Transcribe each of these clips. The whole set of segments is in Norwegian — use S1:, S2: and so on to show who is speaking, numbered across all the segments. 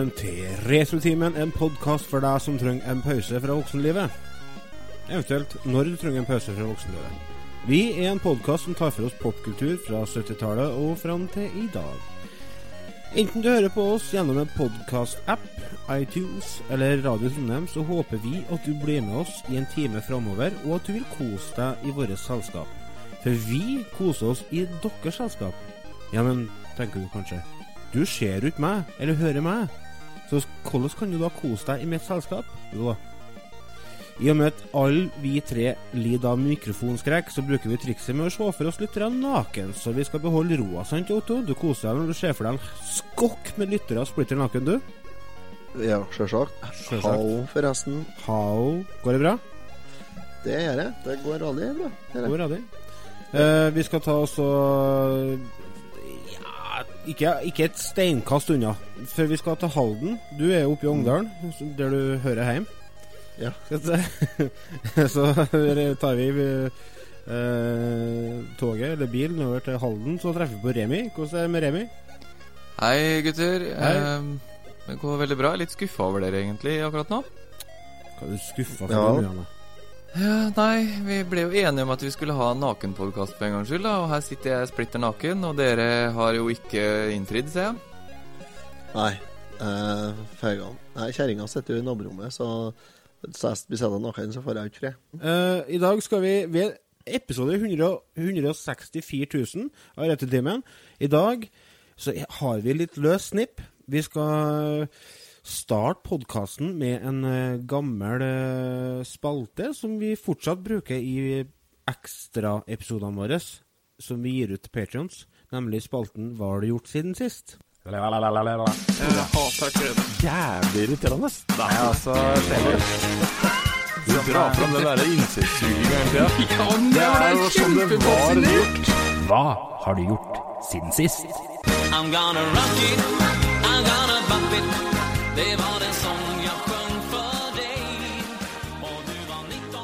S1: Velkommen til Retrotimen, en podkast for deg som trenger en pause fra voksenlivet. Eventuelt når du trenger en pause fra voksenlivet. Vi er en podkast som tar for oss popkultur fra 70-tallet og fram til i dag. Enten du hører på oss gjennom en podkast-app, iTunes eller Radio Trondheim, så håper vi at du blir med oss i en time framover, og at du vil kose deg i vårt selskap. For vi koser oss i deres selskap. Ja, men, tenker du kanskje. Du ser ut meg, eller hører meg. Så hvordan kan du da kose deg i mitt selskap? Jo. I og med at alle vi tre lider av mikrofonskrekk, så bruker vi trikset med å se for oss lyttere naken, så vi skal beholde roa, sant Otto? Du koser deg når du ser for deg en skokk med lyttere splitter naken, du?
S2: Ja, sjølsagt. Hao, forresten.
S1: Hao. Går det bra?
S2: Det gjør jeg. Det går aldri bra. Det.
S1: Går aldri. Eh, vi skal ta oss og ikke, ikke et steinkast unna. Før vi skal til Halden. Du er oppe i Ongdalen, der du hører hjem.
S2: Ja.
S1: Så tar vi eh, toget eller bilen over til Halden, så treffer vi på Remi. Hvordan er det med Remi?
S3: Hei, gutter.
S1: Hei.
S3: Ehm, det går veldig bra. Litt skuffa over dere egentlig akkurat nå.
S1: Hva er du skuffa for?
S2: Ja.
S1: Janne?
S3: Ja, nei, vi ble jo enige om at vi skulle ha en nakenpodkast for en gangs skyld, da. Og her sitter jeg splitter naken, og dere har jo ikke innfridd, ser jeg.
S2: Nei. Eh. Nei, kjerringa sitter jo i naborommet, så hvis jeg blir sett naken, så får jeg ikke fred.
S1: Uh, I dag skal vi ved episode 100, 164 000 av Rettetimen. I dag så har vi litt løs snipp. Vi skal starte podkasten med en eh, gammel eh, spalte som vi fortsatt bruker i ekstraepisodene våre, som vi gir ut til Patrions, nemlig spalten 'Hva har du gjort siden sist?'
S4: Jeg hater krøll. Jævlig irriterende. Nei, altså Du drar fram den derre insektsuginga hele tida.
S3: Ja,
S4: Det er jo sånn det var gjort.
S5: Hva har du gjort siden sist?
S6: I'm gonna rock it, I'm gonna bump it Det var en sang jeg sang for deg, og du var 19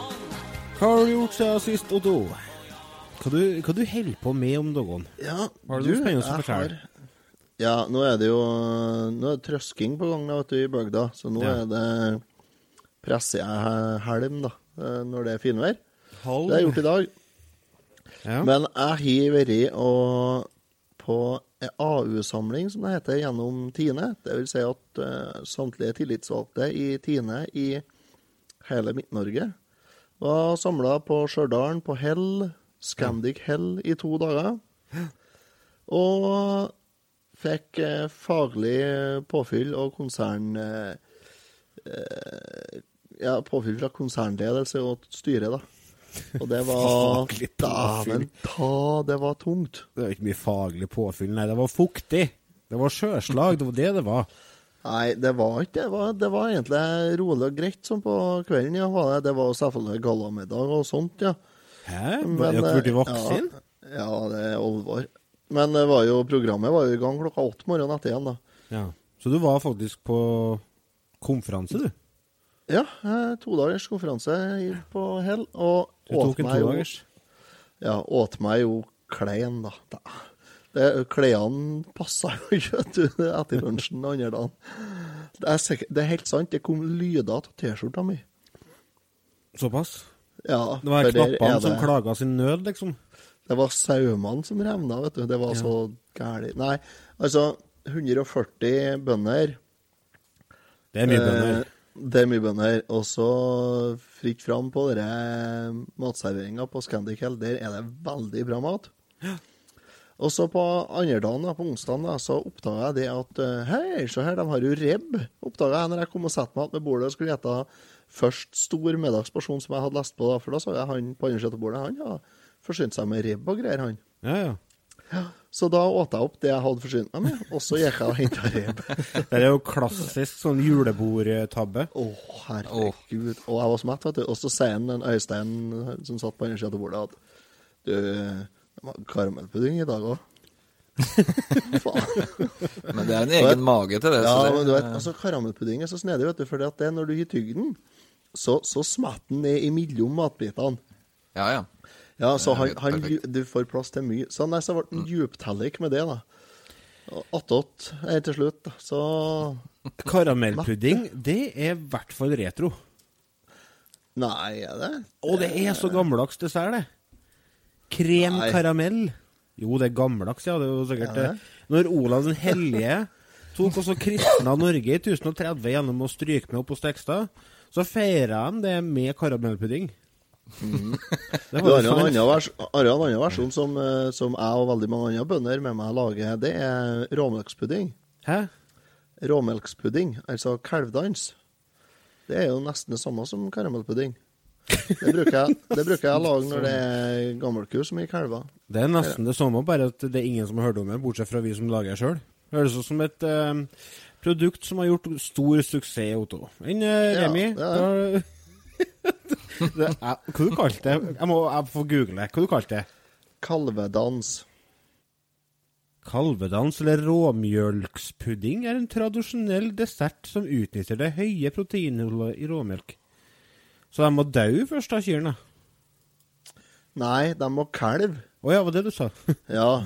S1: Hva har du gjort siden sist, Otto? Hva du, hva du holder på med om dagen?
S2: Ja,
S1: Har du noe spennende å fortelle?
S2: Ja, nå er det jo Nå er det trøsking på gang da, vet du, i bygda, så nå
S1: Ja.
S2: er det presser jeg helm, da, eh, når det er finvær.
S1: Halv?
S2: Det har jeg gjort i dag.
S1: Ja.
S2: Men jeg har vært og på AU-samling, som det heter, gjennom Tine. Vil si at uh, samtlige tillitsvalgte i Tine i hele Midt-Norge var samla på Stjørdal, på Hell, Scandic Hell, i to dager. Og fikk uh, faglig påfyll og konsern... Eh, eh, ja, påfyll fra konsernledelse og styre, da. Og det var. Dæven ta, det var tungt.
S1: Det var ikke mye faglig påfyll, nei. Det var fuktig. Det var sjøslag, det var det det var.
S2: Nei, det var ikke det. Var, det var egentlig rolig og greit sånn på kvelden. ja, var det. Var selvfølgelig gallamiddag og sånt, ja.
S1: Hæ?
S2: Men,
S1: dere blitt
S2: eh,
S1: voksen?
S2: Ja, ja, det er alvor. Men det var jo, programmet var jo i gang klokka åtte morgenen etter igjen, da.
S1: Ja. Så du var faktisk på konferanse, du?
S2: Ja, todagers to dagers konferanse på Hell, og
S1: Du tok en todagers?
S2: Ja, åt meg jo klein, da. da. Det, klærne passa jo ikke etter lunsjen den andre dagen. Det er, sikkert, det er helt sant, det kom lyder av T-skjorta mi.
S1: Såpass?
S2: Ja,
S1: Det var knappene som klaga sin nød, liksom?
S2: Det var saumene som revna, vet du. Det var så gæli. Nei, altså 140 bønder.
S1: Det er mye bønder.
S2: Eh, det er mye bønder. Og så fritt fram på matserveringa på Scandic Hell. Der er det veldig bra mat. Og så på andre dagen, da, på onsdagen, da, så oppdaga jeg det at eh, Hei, se her, de har jo ribb! Oppdaga jeg når jeg kom og satte meg ved bordet og skulle spise først stor middagsporsjon som jeg hadde lest på, da, for da så jeg han på andre siden av bordet. Han har forsynt seg med ribb og greier, han.
S1: Ja, ja.
S2: Så da åt jeg opp det jeg hadde forsynt meg med, og så gikk jeg og henta rev.
S1: Det er jo klassisk sånn julebordtabbe.
S2: Å, herregud. Og jeg var så mett, vet du. Og så sier han, en Øystein som satt på andre sida av bordet, at du, det var karamellpudding i dag òg. Faen.
S3: Men det er en egen mage til det.
S2: Ja,
S3: så det
S2: men du vet, altså karamellpudding er så snedig, vet du, for det er når du har tygd den, så, så smetter den ned imellom matbitene.
S3: ja, ja.
S2: Ja, så han, han, du får plass til mye. Så nei, så ble han en djuptellik med det, da. Attåt helt til slutt, da, så
S1: Karamellpudding, det er i hvert fall retro.
S2: Nei, er det?
S1: Og det er så gammeldags dessert, det. Krem
S2: Nei.
S1: karamell. Jo, det er gammeldags, ja. Det er jo sikkert
S2: ja. det?
S1: det. Når Olav den hellige tok også kristna Norge i 1030 gjennom å stryke med opp på Stekstad, så feira han det med karamellpudding. Det var
S2: har en annen, vers, versjon som, eh, som jeg og veldig mange andre bønder med meg lager. Det er råmelkspudding.
S1: Hæ?
S2: Råmelkspudding, altså kalvdans. Det er jo nesten det samme som karamellpudding. Det bruker jeg, det bruker jeg å lage når det er gammelku som gir kalver.
S1: Det er nesten det samme, bare at det er ingen som har hørt om det, bortsett fra vi som lager det sjøl. Høres ut som et uh, produkt som har gjort stor suksess, Otto. Enn eh,
S2: Ja,
S1: Remi?
S2: det er
S1: det er, hva du kalte det? Jeg må jeg får google det. Hva du kalte det?
S2: Kalvedans.
S1: Kalvedans eller råmjølkspudding er en tradisjonell dessert som utnytter det høye proteininnholdet i råmjølk. Så de må dø først, da, kyrne?
S2: Nei, de må kalve.
S1: Å ja, var det du sa?
S2: Ja.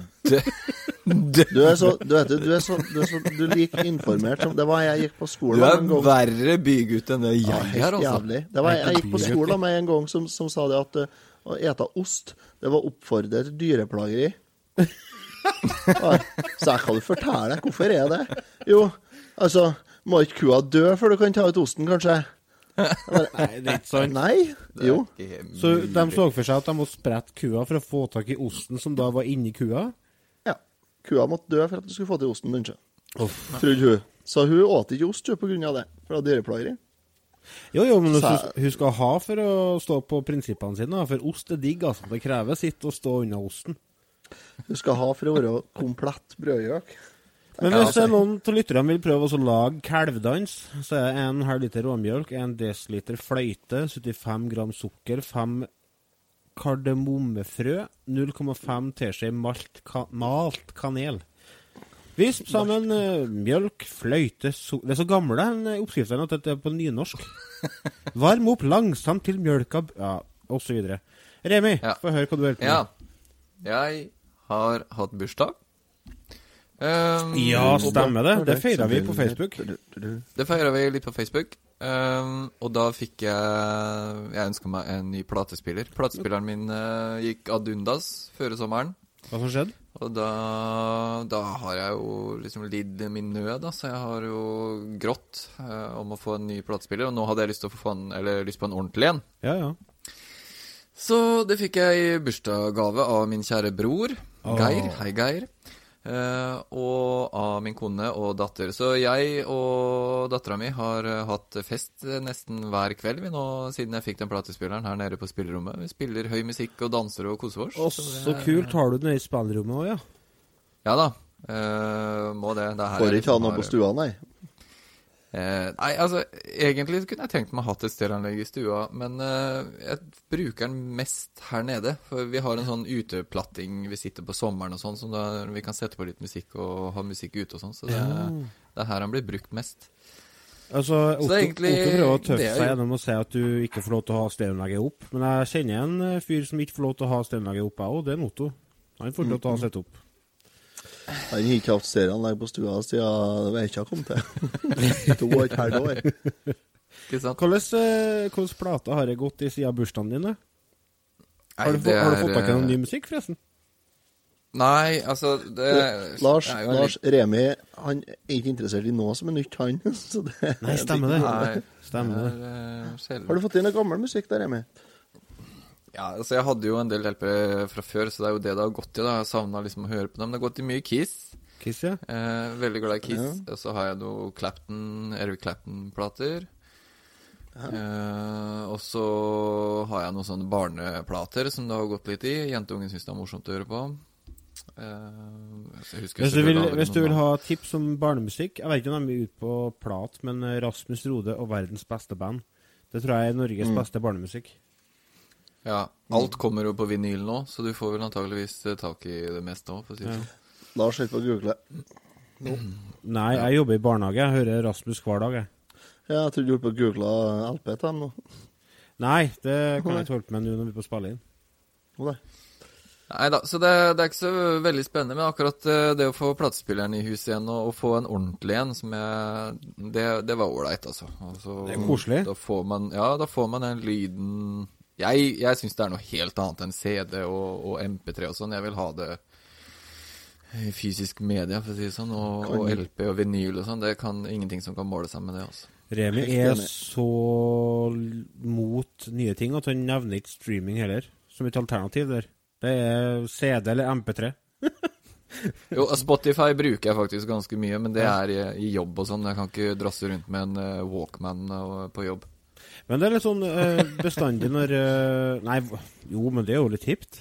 S2: Du er så Du vet du, du er så Du, er så, du er like informert som Det var jeg gikk på
S3: Du
S2: skolen
S3: er
S2: en gang.
S3: verre bygutt enn det jeg
S2: Ja,
S3: er, altså.
S2: jævlig. Det var,
S1: Jeg
S2: jeg gikk på skolen med en gang som, som sa det at uh, å ete ost, det var oppfordret til dyreplageri. Så jeg kan jo fortelle deg hvorfor er det. Jo, altså Må ikke kua dø før du kan ta ut osten, kanskje?
S1: Nei, det er ikke sant.
S2: Nei? Jo.
S1: Så de så for seg at de måtte sprette kua for å få tak i osten som da var inni kua?
S2: Kua måtte dø for at du skulle få til osten, din, Trodde hun. Så hun åt ikke ost pga. det. For det var dyreplageri.
S1: Jo, jo, men hun, skal ha for å stå på prinsippene sine. For ost er digg, altså. Det krever sitt å stå unna osten.
S2: Hun skal ha for å være komplett brødgjøk.
S1: Men hvis
S3: altså.
S1: noen av lytterne vil prøve å lage kalvdans, så er det en halv liter råmjølk, en desiliter fløyte, 75 gram sukker, 5 kardemommefrø, 0,5 teskje malt, ka malt kanel. Visp sammen uh, mjølk, fløyte, su Det er så gamle den oppskriften at det er på nynorsk. Varm opp langsomt til mjølka Ja, videre. Remi,
S3: Ja.
S1: få høre hva du holder på
S3: Ja. Jeg har hatt bursdag. Um,
S1: Ja, stemmer det. Det feira vi på Facebook.
S3: Det feira vi litt på Facebook. Um, og da fikk jeg Jeg ønska meg en ny platespiller. Platespilleren min uh, gikk ad undas før sommeren.
S1: Hva som skjedde?
S3: Og da, da har jeg jo liksom lidd min nød, da, så jeg har jo grått uh, om å få en ny platespiller. Og nå hadde jeg lyst en, eller lyst på en ordentlig en.
S1: Ja, ja.
S3: Så det fikk jeg i bursdagsgave av min kjære bror. Geir. Hei, Geir. Eh, og av min kone og datter. Så jeg og dattera mi har eh, hatt fest eh, nesten hver kveld vi nå, siden jeg fikk den platespilleren her nede på spillerommet. Vi spiller høy musikk og danser og koser oss.
S1: Og så kult har du den i spillerommet òg, ja.
S3: Ja da. Uh, må det. det her
S2: Får ikke ha noe på stua, nei.
S3: Eh, nei, altså, egentlig kunne jeg tenkt meg hatt et stereoanlegg i stua, men eh, jeg bruker den mest her nede. For vi har en sånn uteplatting vi sitter på sommeren og sånn, så da vi kan sette på litt musikk og ha musikk ute og sånn. Så det, det er her han blir brukt mest.
S1: Altså,
S3: Så
S1: Otto,
S3: det er egentlig
S1: Otto prøver å tøffe seg gjennom å si at du ikke får lov til å ha stereoanlegget opp. Men jeg kjenner en eh, fyr som ikke får lov til å ha stereoanlegget opp, jeg òg. Det er en Otto. Han får lov til å ha sett opp.
S2: Han har ikke hatt stereoanlegg på stua siden Veikja kom til. to og et halvt år.
S3: Ikke sant?
S1: Hvordan, eh, plater har det gått i siden bursdagen din? Har du, har du fått tak i noe
S3: eh,
S1: ny musikk, forresten?
S3: Nei, altså det,
S2: Lars,
S3: det er
S2: Lars Remi han er ikke interessert i noe som er nytt, han. Så det,
S1: Nei, stemmer det.
S3: Nei,
S1: Stemmer det.
S3: det er, uh.
S2: Har du fått inn noe gammel musikk der, Remi?
S3: Ja, altså jeg hadde jo en del hjelpere fra før, så det er jo det det har gått i. da Jeg savna liksom å høre på dem. Det har gått i mye Kiss.
S1: Kiss, ja.
S3: Eh, veldig glad i Kiss. Og så har jeg noe Clapton, Eric Clapton-plater. Eh, og så har jeg noen sånne barneplater som det har gått litt i. Jentungen syns det er morsomt å høre på. Eh, så
S1: Hvis du, vil, hvis du vil ha tips om barnemusikk Jeg vet ikke om de er ute på plat, men eh, Rasmus Rode og verdens beste band. Det tror jeg er Norges beste barnemusikk.
S3: Ja, Alt kommer jo på vinyl nå, så du får vel antageligvis eh, tak i det meste òg, for å si det sånn.
S2: Lars holder på å google.
S1: Nei, jeg jobber i barnehage. Jeg hører Rasmus hver dag, jeg.
S2: Ja, jeg trodde du holdt på å google LP til dem nå.
S1: Nei, det kan jeg ikke holde på med nå når vi er på spille inn.
S2: Nei.
S3: Nei da, så det, det er ikke så veldig spennende, men akkurat eh, det å få platespilleren i huset igjen, og, og få en ordentlig en, som jeg Det, det var ålreit, altså. altså.
S1: Det er koselig.
S3: Da får man Ja, da får man den lyden Jeg, jeg syns det er noe helt annet enn CD og, og MP3 og sånn. Jeg vil ha det i fysisk media, for å si det sånn, og, og LP og vinyl og sånn. Det kan ingenting som kan måle seg med det, altså.
S1: Remi er så mot nye ting at han nevner ikke streaming heller, som et alternativ der. Det er CD eller MP3.
S3: Jo, Spotify bruker jeg faktisk ganske mye, men det er i, i jobb og sånn. Jeg kan ikke drasse rundt med en eh, Walkman og, på jobb.
S1: Men det er litt sånn uh, bestandig når uh, Nei, jo, men det er jo litt hipt.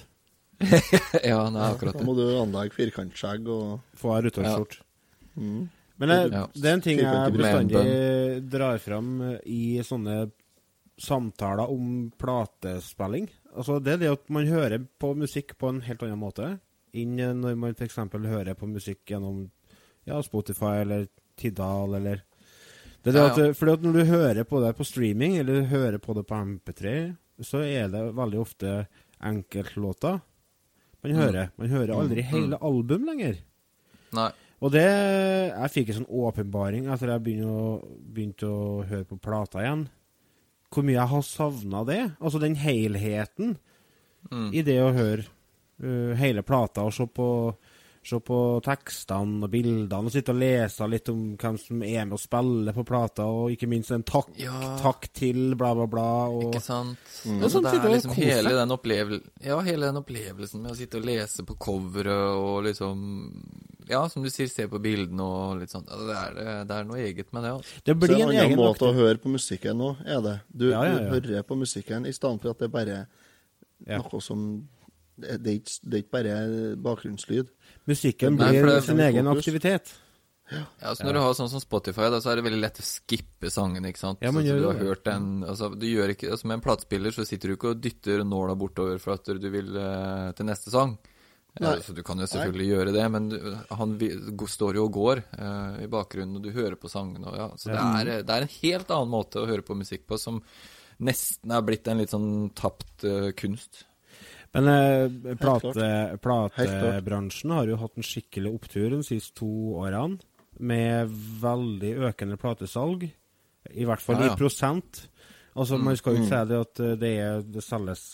S3: ja, nei, akkurat det.
S2: Da må du anlegge firkantskjegg og
S1: Få ei Ja.
S2: mm.
S1: Men jeg,
S3: Ja.
S1: det er en ting jeg bestandig drar fram eh, i sånne samtaler om platespilling. Altså Det er det at man hører på musikk på en helt annen måte enn eh, når man f.eks. hører på musikk gjennom ja, Spotify eller Tidal eller det er at, eh, fordi at Når du hører på det på streaming, eller du hører på det på MP3, så er det veldig ofte enkeltlåter man hører. Man hører aldri hele album lenger.
S3: Nei.
S1: Og det Jeg fikk en sånn åpenbaring etter jeg begynte å, begynte å høre på plata igjen. Hvor mye jeg har savna det. Altså den helheten
S3: Mm.
S1: i det å høre uh, hele plata og se på, se på tekstene og bildene og sitte og lese litt om hvem som er med og spiller på plata, og ikke minst en takk,
S3: Ja.
S1: takk til bla, bla, bla. Og,
S3: Ikke sant?
S1: Det er
S3: Altså,
S1: sånn
S3: det er liksom hele den, ja, hele den opplevelsen med å sitte og lese på coveret og liksom Ja, som du sier, se på bildene og litt sånn. Altså, det, er, det er noe eget med det. Også.
S1: det blir
S2: en
S1: en
S2: annen
S1: egen
S2: måte å høre på musikken nå, er det. Du,
S1: Ja, ja, ja.
S2: du hører på musikken i stedet for at det er bare
S1: Ja.
S2: noe som det, det, er ikke, det er ikke bare bakgrunnslyd.
S1: Musikken blir
S3: Nei, det-
S1: sin egen
S2: fokus.
S1: aktivitet.
S3: Ja, så Når du har sånn som Spotify, da, så er det veldig lett å skippe sangen. ikke sant?
S1: Ja, man
S3: så,
S1: gjør
S3: du har
S1: det.
S3: hørt den, altså, du gjør ikke, altså Med en platespiller så sitter du ikke og dytter nåla bortover for at du vil uh, til neste sang. Eh,
S2: Nei.
S3: så du kan jo selvfølgelig gjøre det, men du, han vi, står jo og går uh, i bakgrunnen, og du hører på sangene. Ja, så det, er, det er en helt annen måte å høre på musikk på, som nesten er blitt en litt sånn tapt uh, kunst.
S1: Men eh, plate, platebransjen har jo hatt en skikkelig opptur de siste to årene, med veldig økende platesalg. I hvert fall
S3: Ja, ja.
S1: i prosent. Altså, Man skal jo ikke si det at eh, det, er, det selges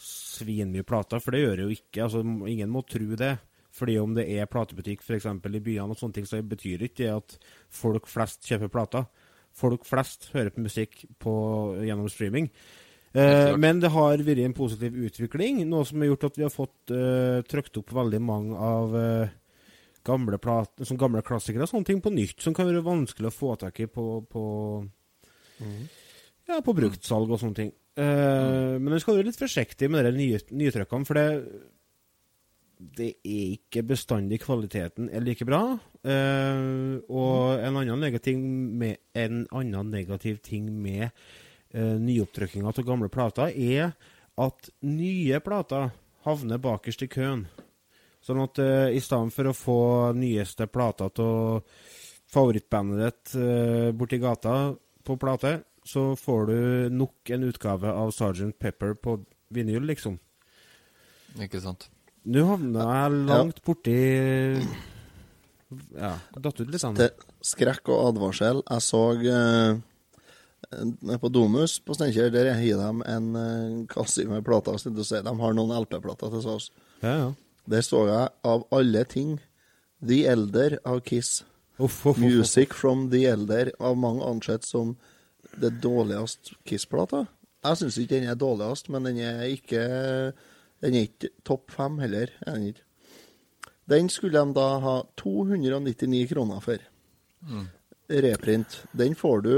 S1: svinmye plater, for det gjør det jo ikke. Altså, Ingen må tro det. Fordi om det er platebutikk f.eks. i byene, og sånne ting, så betyr ikke det at folk flest kjøper plater. Folk flest hører på musikk på, gjennom streaming. Eh, men det har vært en positiv utvikling, noe som har gjort at vi har fått eh, trykt opp veldig mange av eh, gamle, plat, som gamle klassikere og sånne ting på nytt, som kan være vanskelig å få tak i på, på ja, på bruktsalg og sånne ting. Eh, Men en skal være litt forsiktig med de nye, nytrykkene, for det, det er ikke bestandig kvaliteten er like bra. Eh, og en annen negativ, med, en annen negativ ting med uh, nyopptrykkinga av gamle plater, er at nye plater havner bakerst i køen. Sånn at uh, i stedet for å få nyeste plater av favorittbandet ditt uh, borti gata på plate, så får du nok en utgave av Sergeant Pepper på vinyl, liksom.
S3: Ikke sant?
S1: Nå havna jeg langt borti Ja, datt ut litt. Sånn.
S2: Til skrekk og advarsel. Jeg så eh, nede på Domus på Steinkjer, der gir de en eh, kasse med plater. så De har noen LP-plater til salgs.
S1: Ja, ja.
S2: Der så jeg av alle ting The Elder av Kiss.
S1: Uff, uff.
S2: Music from The Elder av mange ansett som det dårligste Kiss-plata. Jeg syns ikke den er dårligst, men den er ikke Den er ikke topp fem heller. er Den ikke. Den skulle de da ha 299 kroner for. Reprint. Den får du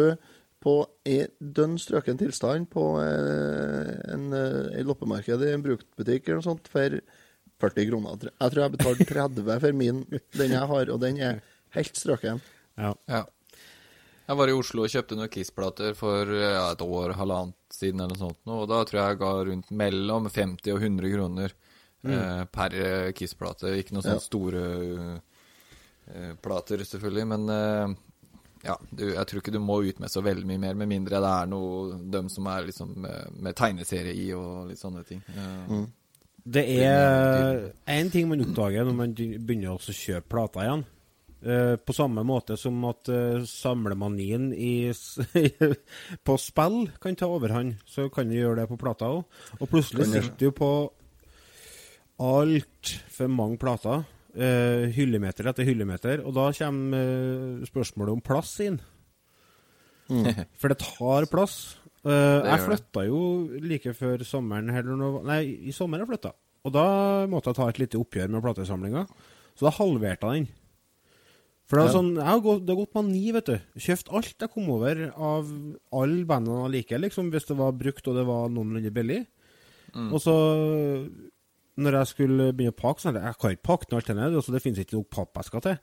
S2: på en dønn strøken tilstand på eh, en, eh, loppemarked i en bruktbutikk eller noe sånt for 40 kroner. jeg. Tror jeg betalte 30 for min, den jeg har, og den er helt strøken.
S1: Ja.
S3: Ja. Jeg var i Oslo og kjøpte noen Kiss-plater for ja, et år, halvannet siden eller noe sånt, og da tror jeg jeg ga rundt mellom 50 og 100 kroner eh, per eh, Kiss-plate. Ikke noen sånne store uh, plater, selvfølgelig, men eh, ja, du, jeg tror ikke du må ut med så veldig mye mer, med mindre det er noe dem som er liksom med, med tegneserie i og litt sånne ting. Mm.
S1: Det er én ting man oppdager når man begynner også å kjøpe plater igjen. Uh, på samme måte som at uh, samlemanien i, på spill kan ta overhånd, så kan du gjøre det på plater òg. Og plutselig sitter du på altfor mange plater. Eh, hyllemeter etter hyllemeter. Og da kommer uh, spørsmålet om plass inn. For det tar plass.
S3: Uh,
S1: jeg flytta jo like før sommeren heller noe Nei, i sommer jeg flytta. Og da måtte jeg ta et lite oppgjør med platesamlinga. Så da halverte jeg den. For det, var sånn, jeg har gått, det har gått mani, vet du. Kjøpt alt jeg kom over av alle bandene jeg liker, liksom, hvis det var brukt og det var noenlunde billig. Og så, når jeg skulle begynne å pakke, så jeg jeg kan ikke pakke ned alt det ned. så det finnes ikke nok pappesker til.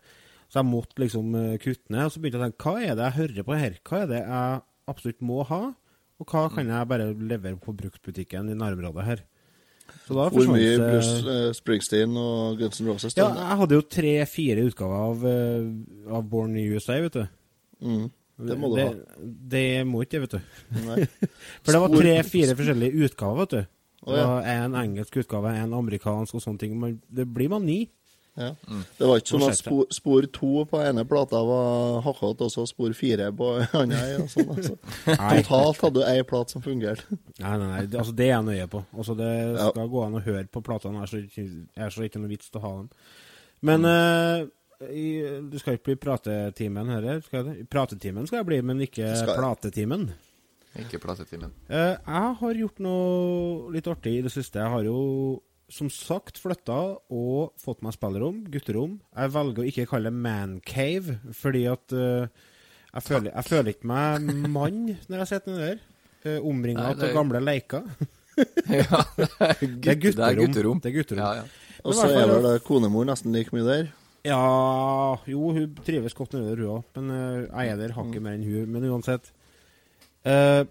S1: Så jeg måtte liksom eh, kutte ned. Og så begynte jeg å tenke hva er det jeg hører på her? Hva er det jeg absolutt må ha? Og hva kan jeg bare levere på bruktbutikken i nærområdet her?
S2: Hvor mye
S1: det-
S2: Bruce eh, Springsteen og Guns N' Roses?
S1: Ja, jeg hadde jo tre-fire utgaver av, eh, av Born in USA, vet du.
S2: Mm, det må du
S1: det,
S2: ha.
S1: Det må ikke jeg, vet du. For det var tre-fire forskjellige utgaver, vet du. Det
S2: ja.
S1: var En engelsk utgave, en amerikansk og sånne ting. Men det blir mani.
S2: Ja. Det var ikke sånn at spor, spor to på ene plata var hakkete, og så spor fire på andre. Og sånn, altså. Totalt hadde du ei plat som fungerte.
S1: nei, nei, nei. det- Altså, det er jeg nøye på. Altså, det
S2: Ja.
S1: skal gå an å høre på platene. Er så ikke- er så ikke noe vits til å ha dem. Men eh, i, du skal ikke bli pratetimen her, skal jeg det? Pratetimen skal jeg bli, men ikke
S2: Skal
S1: platetimen.
S3: Ikke platetimen.
S1: Uh, jeg har gjort noe litt artig i det siste. Jeg har jo som sagt flytta og fått meg spillerom, gutterom. Jeg velger å ikke kalle det mancave, fordi at uh, jeg, føler, jeg føler ikke meg mann når jeg sitter nedi der. Uh, Omringa av
S3: er-
S1: gamle leiker.
S3: ja, det er, gutt,
S1: er gutterom.
S3: Det er gutterom.
S1: Det er gutterom.
S3: Ja, ja.
S2: Og så er vel konemor nesten like mye der.
S1: Ja Jo, hun trives godt nedi der, hun òg. Men uh, jeg er der hakket mer enn hun. Men uansett. Eh,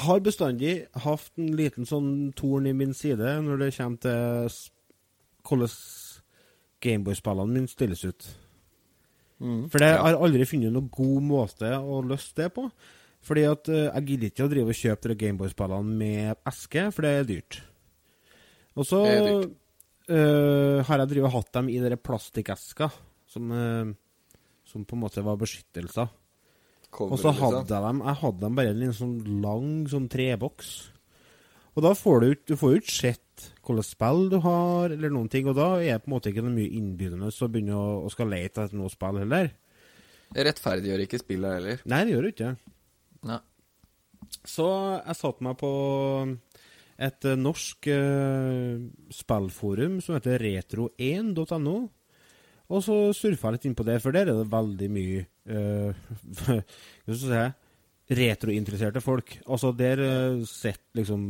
S1: har bestandig hatt en liten sånn torn i min side når det kommer til hvordan Gameboy-spillene mine stilles ut. For det
S3: Ja.
S1: har aldri funnet noen god måte å løse det på. Fordi at uh, jeg gidder ikke å drive og kjøpe Gameboy-spillene med eske, for det er dyrt. Og så eh, har jeg drivet hatt dem i dere plastikkesker, som, uh, som på en måte var beskyttelser.
S3: Cover,
S1: Og så hadde
S3: liksom.
S1: jeg dem Jeg hadde dem bare i en sånn lang sånn treboks. Og da får du Du får jo ikke sett hvilke spill du har, eller noen ting. Og da er det på en måte ikke noe mye innbydende å begynne å, å skal lete etter noe spill heller.
S3: Det rettferdiggjør ikke spillet heller.
S1: Nei, det gjør det ikke.
S3: Nei.
S1: Så jeg satte meg på et norsk uh, spillforum som heter retro1.no. Og så surfa jeg litt inn på det, for der er det veldig mye uh, Hva skal jeg si retrointeresserte folk. Altså, der uh, sitter liksom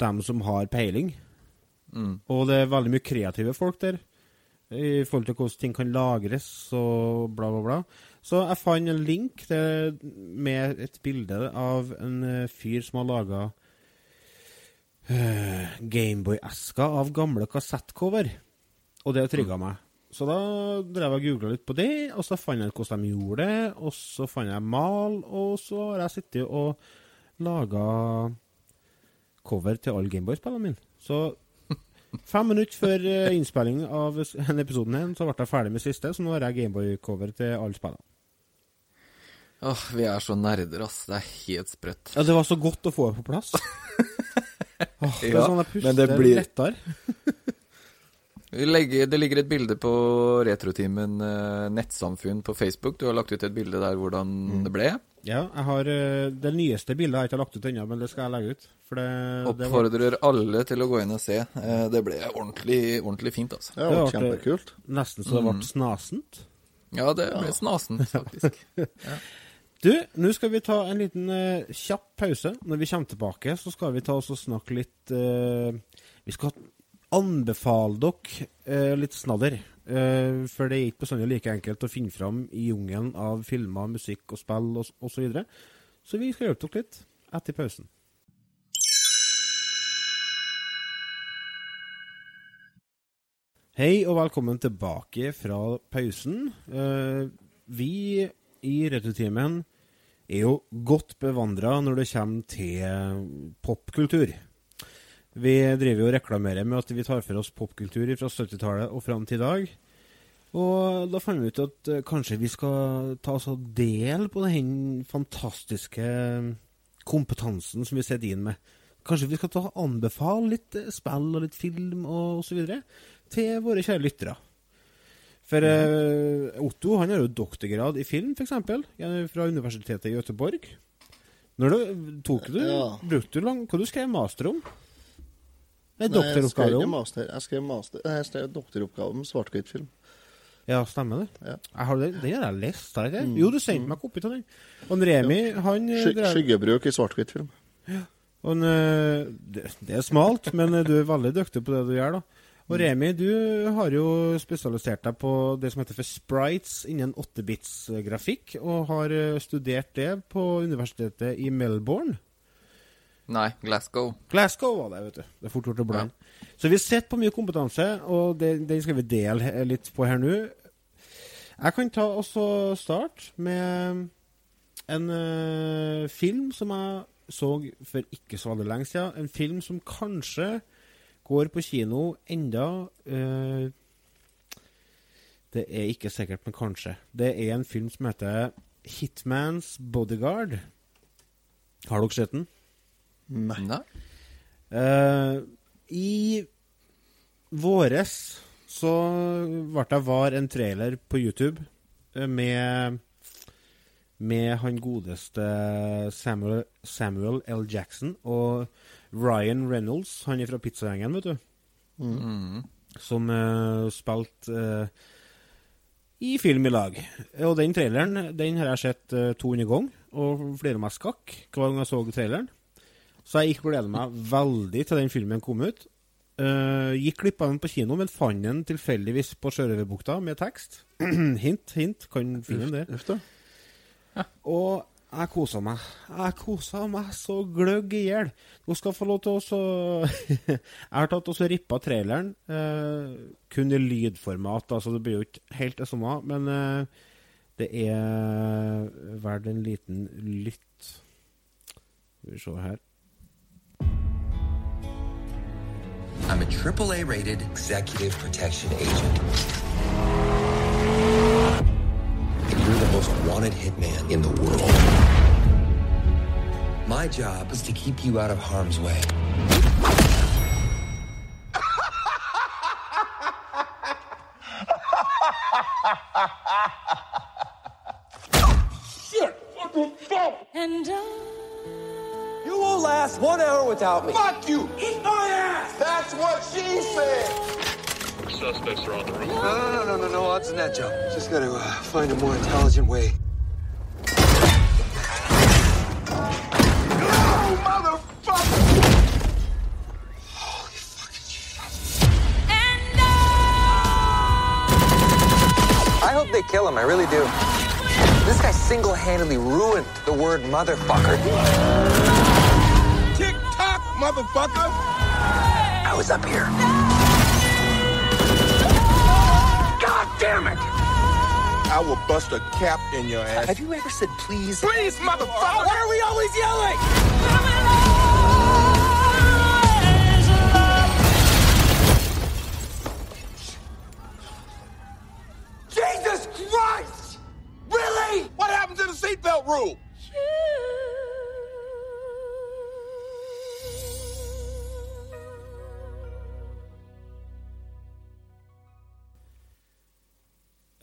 S1: dem som har peiling.
S3: Mm.
S1: Og det er veldig mye kreative folk der. I forhold til hvordan ting kan lagres og bla, bla, bla. Så jeg fant en link til, med et bilde av en eh, fyr som har laga Gameboy-esker av gamle kassettcover. Og det trigga meg. Så da drev jeg og googla litt på det, og så fant jeg ut hvordan de gjorde det. Og så fant jeg mal, og så har jeg sittet og laga cover til alle Gameboy-spillene mine. Så fem minutter før eh, innspilling av denne episoden her, så ble jeg ferdig med siste, så nå har jeg Gameboy-cover til alle spillene.
S3: Åh, vi er så nerder, ass. Det er helt sprøtt.
S1: Ja, det var så godt å få det på plass. Åh, det er
S3: Ja,
S1: sånn jeg puster
S3: men det blir-
S1: lettere.
S3: Vi legger, det ligger et bilde på Retroteamen eh, nettsamfunn på Facebook. Du har lagt ut et bilde der hvordan
S1: Mm.
S3: det ble.
S1: Ja, jeg har eh, det nyeste bildet har jeg ikke lagt ut ennå, men det skal jeg legge ut. For det, det var,
S3: Oppfordrer alle til å gå inn og se. Eh, det ble ordentlig, ordentlig fint, altså.
S2: Det
S1: Det
S2: var kjempekult.
S1: nesten så det ble snasent.
S3: Ja, det ble snasent, faktisk.
S1: Du, nå skal vi ta en liten uh, kjapp pause. Når vi kommer tilbake, så skal vi ta oss og snakke litt uh, Vi skal anbefale dere eh, litt snadder. Eh, for det er ikke bestandig like enkelt å finne fram i jungelen av filmer, musikk og spill og så videre. Så vi skal hjelpe dere litt etter pausen. Hei og velkommen tilbake fra pausen. Eh, vi i Returtimen er jo godt bevandra når det kommer til popkultur. Vi driver jo og reklamerer med at vi tar for oss popkultur fra 70-tallet og fram til i dag. Og da fant vi ut at eh, kanskje vi skal ta oss og del på den fantastiske kompetansen som vi sitter inn med. Kanskje vi skal ta anbefale litt eh, spill og litt film og osv. til våre kjære lyttere. For eh, Otto han har jo doktorgrad i film, f.eks., fra Universitetet i Göteborg. Når du, tok du,
S2: Ja.
S1: Brukte du lang Hva du skrev master om? Nei, doktoroppgave om?
S2: master. Jeg skrev, master. Jeg skrev doktoroppgave om svart-hvitt-film.
S1: Ja, stemmer det.
S2: Ja.
S1: Jeg har den har jeg lest, har jeg ikke? Jo, du sendte meg kopi av den. Og Remi, ja. han eh,
S2: Sky
S1: drev-
S2: skyggebruk i svart-hvitt-film.
S1: Og en, eh, det, det er smalt, men eh, du er veldig dyktig på det du gjør, da. Og Remi, du har jo spesialisert deg på det som heter for sprites innen 8-bits-grafikk, og har studert det på universitetet i Melbourne.
S3: Nei, Glasgow.
S1: Glasgow var det, vet du. Det er fort gjort å blande. Så vi sitter på mye kompetanse, og den skal vi dele litt på her nå. Jeg kan ta også start starte med en uh, film som jeg så for ikke så veldig lenge siden. En film som kanskje går på kino enda uh, Det er ikke sikkert, men kanskje. Det er en film som heter Hitman's Bodyguard. Har dere sett den?
S2: Nei.
S1: Eh, I våres så ble det var en trailer på YouTube eh, med med han godeste Samuel, Samuel L. Jackson og Ryan Reynolds, han er fra Pizzagjengen, vet du.
S3: Mm.
S1: Som uh, spilte uh, i film i lag. Og den traileren den har jeg sett uh, 200 ganger, og flere meg skakk hver gang jeg så traileren. Så jeg gikk og gleda meg veldig til den filmen kom ut. Uh, gikk glipp av den på kino, men fant den tilfeldigvis på Sjørøverbukta med tekst. hint, hint. Kan finne den der.
S2: Uff ja.
S1: Og jeg kosa meg. Jeg kosa meg så gløgg i hjel. Nå skal jeg få lov til å så Jeg har tatt og rippa traileren. Eh, kun i lydformat, altså det blir jo ikke helt det samme. Men eh, det er verdt en liten lytt. Skal vi se her.
S7: I'm a AAA rated executive protection agent. And you're the most wanted hitman in the world. My job is to keep you out of harm's way.
S6: And
S8: You won't last one hour without me. Fuck you! Eat my ass! That's what she said!
S9: Suspects are on the roof.
S8: No, no, no, no, no, no odds in that, Joe. Just gotta uh, find a more intelligent way. No, motherfucker! Holy fucking shit. I hope they kill him, I really do. This guy single-handedly ruined the word motherfucker. Motherfucker! I was up here. God damn it!
S9: I will bust a cap in your ass.
S8: Have you ever said please?
S9: Please, motherfucker!
S8: Why are we always yelling? Jesus Christ! Really?
S9: What happened to the seatbelt rule?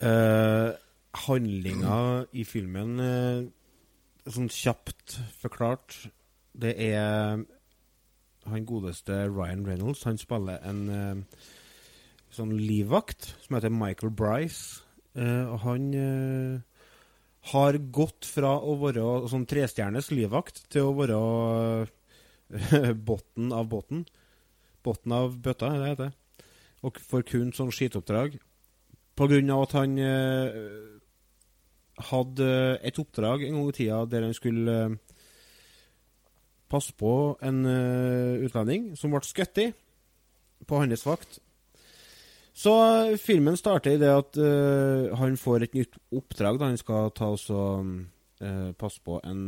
S1: Uh, handlinga i filmen, eh, sånn kjapt forklart, det er han godeste Ryan Reynolds. Han spiller en eh, sånn livvakt som heter Michael Bryce. Eh, og han eh, har gått fra å være sånn trestjernes livvakt til å være uh, botten av båten. Botten av bøtta, det heter det. Og får kun sånn skitoppdrag. På grunn av at han eh, hadde et oppdrag en gang i tida der han skulle eh, passe på en eh, utlending som ble skutt på hans vakt. Så eh, filmen starter i det at eh, han får et nytt oppdrag da han skal ta og eh, passe på en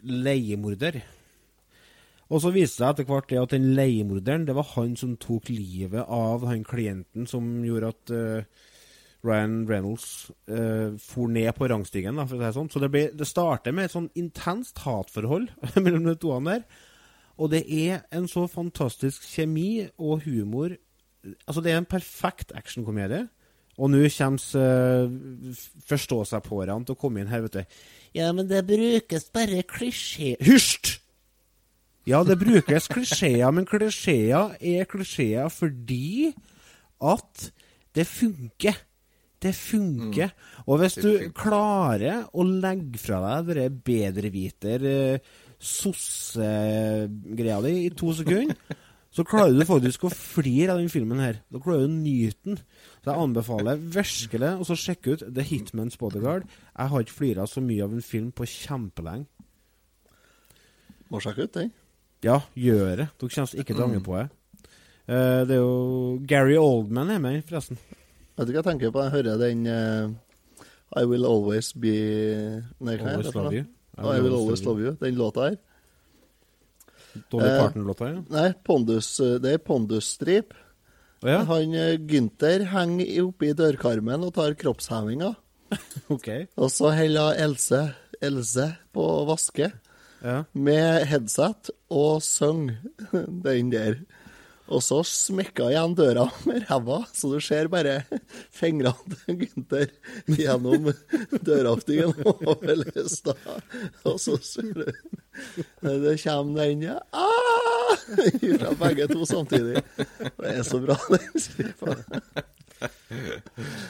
S1: leiemorder. Og så viste det seg etter hvert det at den leiemorderen, det var han som tok livet av han klienten som gjorde at uh, Ryan Reynolds uh, for ned på rangstigen, da, for å si det sånn. Så det, ble, det starter med et sånn intenst hatforhold mellom de to der. Og det er en så fantastisk kjemi og humor Altså, det er en perfekt actionkomedie. Og nå kommer uh, forstå-seg-på-erne til å komme inn her, vet du. Ja, men det brukes bare klisjé... Hysj! Ja, det brukes klisjeer, men klisjeer er klisjeer fordi at det funker. Det funker. Og hvis du klarer å legge fra deg det bedreviter sossegreia sosse-greia di i to sekunder så klarer du faktisk å flire av den filmen her. Da klarer du å nyte den. Så jeg anbefaler virkelig å så sjekke ut The Hitman's Bodyguard. Jeg har ikke flira så mye av en film på kjempelenge.
S2: Må sjekke ut den.
S1: Ja, gjøre. Dere kommer ikke til å angre på det. Uh, det er jo Gary Oldman er med, forresten.
S2: Vet du hva jeg tenker på? Jeg hører den uh, I Will Always Be Nei, hva
S1: Always Love? You.
S2: I Will Always Love You. Den låta her.
S1: Dolly
S2: uh,
S1: Parton-låta, ja.
S2: Nei, Pondus, eh, det er Pondus-strip.
S1: Oh, ja?
S2: Han Gynter henger oppi i dørkarmen og tar kroppshevinga.
S1: okay.
S2: Og så holder Else, Else på å vaske
S1: Ja.
S2: med headset og sang den der. Og så smekka igjen døra med ræva, så du ser bare fingrene til Gunther gjennom døråpningen over lista. Og så ser du Det kommer den ja, ah! fra begge to samtidig. Det er så bra, den stripa.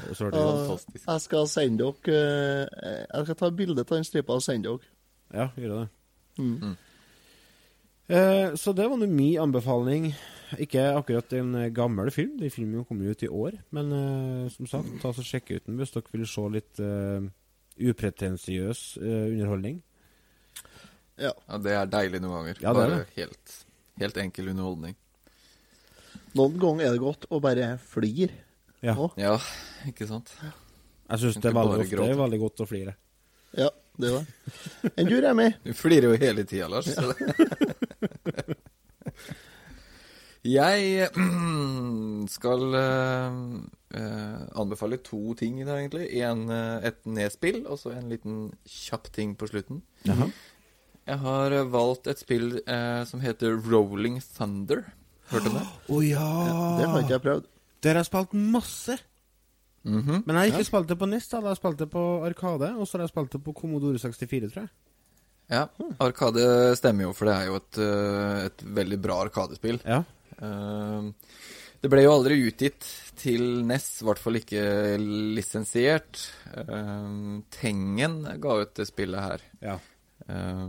S2: Og Jeg skal sende dere eh, Jeg skal ta bilde av den stripa og sende dere.
S1: Ja, gjør det.
S2: Mm.
S1: Eh, så det var nå min anbefaling. Ikke akkurat en eh, gammel film, den filmen kom jo ut i år. Men eh, som sagt, ta så sjekk ut den hvis dere vil se litt uh, upretensiøs eh, underholdning.
S2: Ja.
S3: Ja, det er deilig noen ganger.
S1: Ja, det er
S3: Bare
S1: det.
S3: helt, helt enkel underholdning.
S2: Noen ganger er det godt å bare flire.
S1: Ja.
S3: Ja, ikke sant?
S1: Jeg syns det er veldig ofte er veldig godt å flire.
S2: Ja, det er. Enn du, Remi?
S3: Du flirer jo hele tida, Lars. Ja. Jeg skal eh, eh, anbefale to ting i dag, egentlig. En, eh, et nedspill, og så en liten kjapp ting på slutten.
S1: Jaha.
S3: Jeg har eh, valgt et spill eh, som heter Rolling Thunder. Hørte du det?
S1: Å ja!
S2: Det har ikke jeg prøvd.
S1: Dere har spilt masse.
S3: Mhm.
S1: Men jeg har ikke spilt det på NES. da Jeg har spilt det på Arkade, og så har jeg spilt det på Commodore 64, tror jeg.
S3: Ja, Arkade stemmer jo, for det er jo et, eh, et veldig bra Arkadespill.
S1: Ja.
S3: Uh, det ble jo aldri utgitt til NES, i hvert fall ikke lisensiert. Eh, Tengen ga ut det spillet her
S1: Ja.
S3: eh,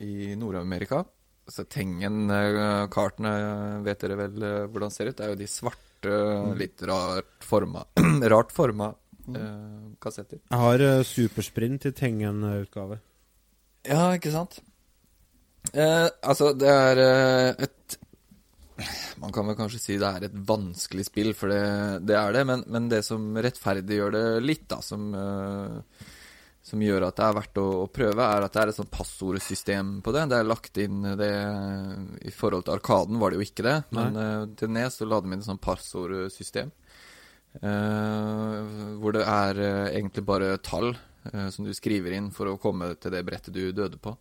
S3: i Nord-Amerika. Så Tengen-kartene vet dere vel hvordan hvordan ser ut? Det er jo de svarte, litt rart forma, rart forma eh, kassetter.
S1: Jeg har uh, Supersprint i Tengen-utgave.
S3: Ja, ikke sant? Eh, altså, det er eh, et Man kan vel kanskje si det er et vanskelig spill, for det, det er det. Men, men det som rettferdiggjør det litt, da, som, eh, som gjør at det er verdt å, å prøve, er at det er et sånt passordsystem på det. Det er lagt inn det I forhold til Arkaden var det jo ikke det, men uh, til Nes så la de inn et sånt passordsystem. Uh, hvor det er uh, egentlig bare tall eh, som du skriver inn for å komme til det brettet du døde på.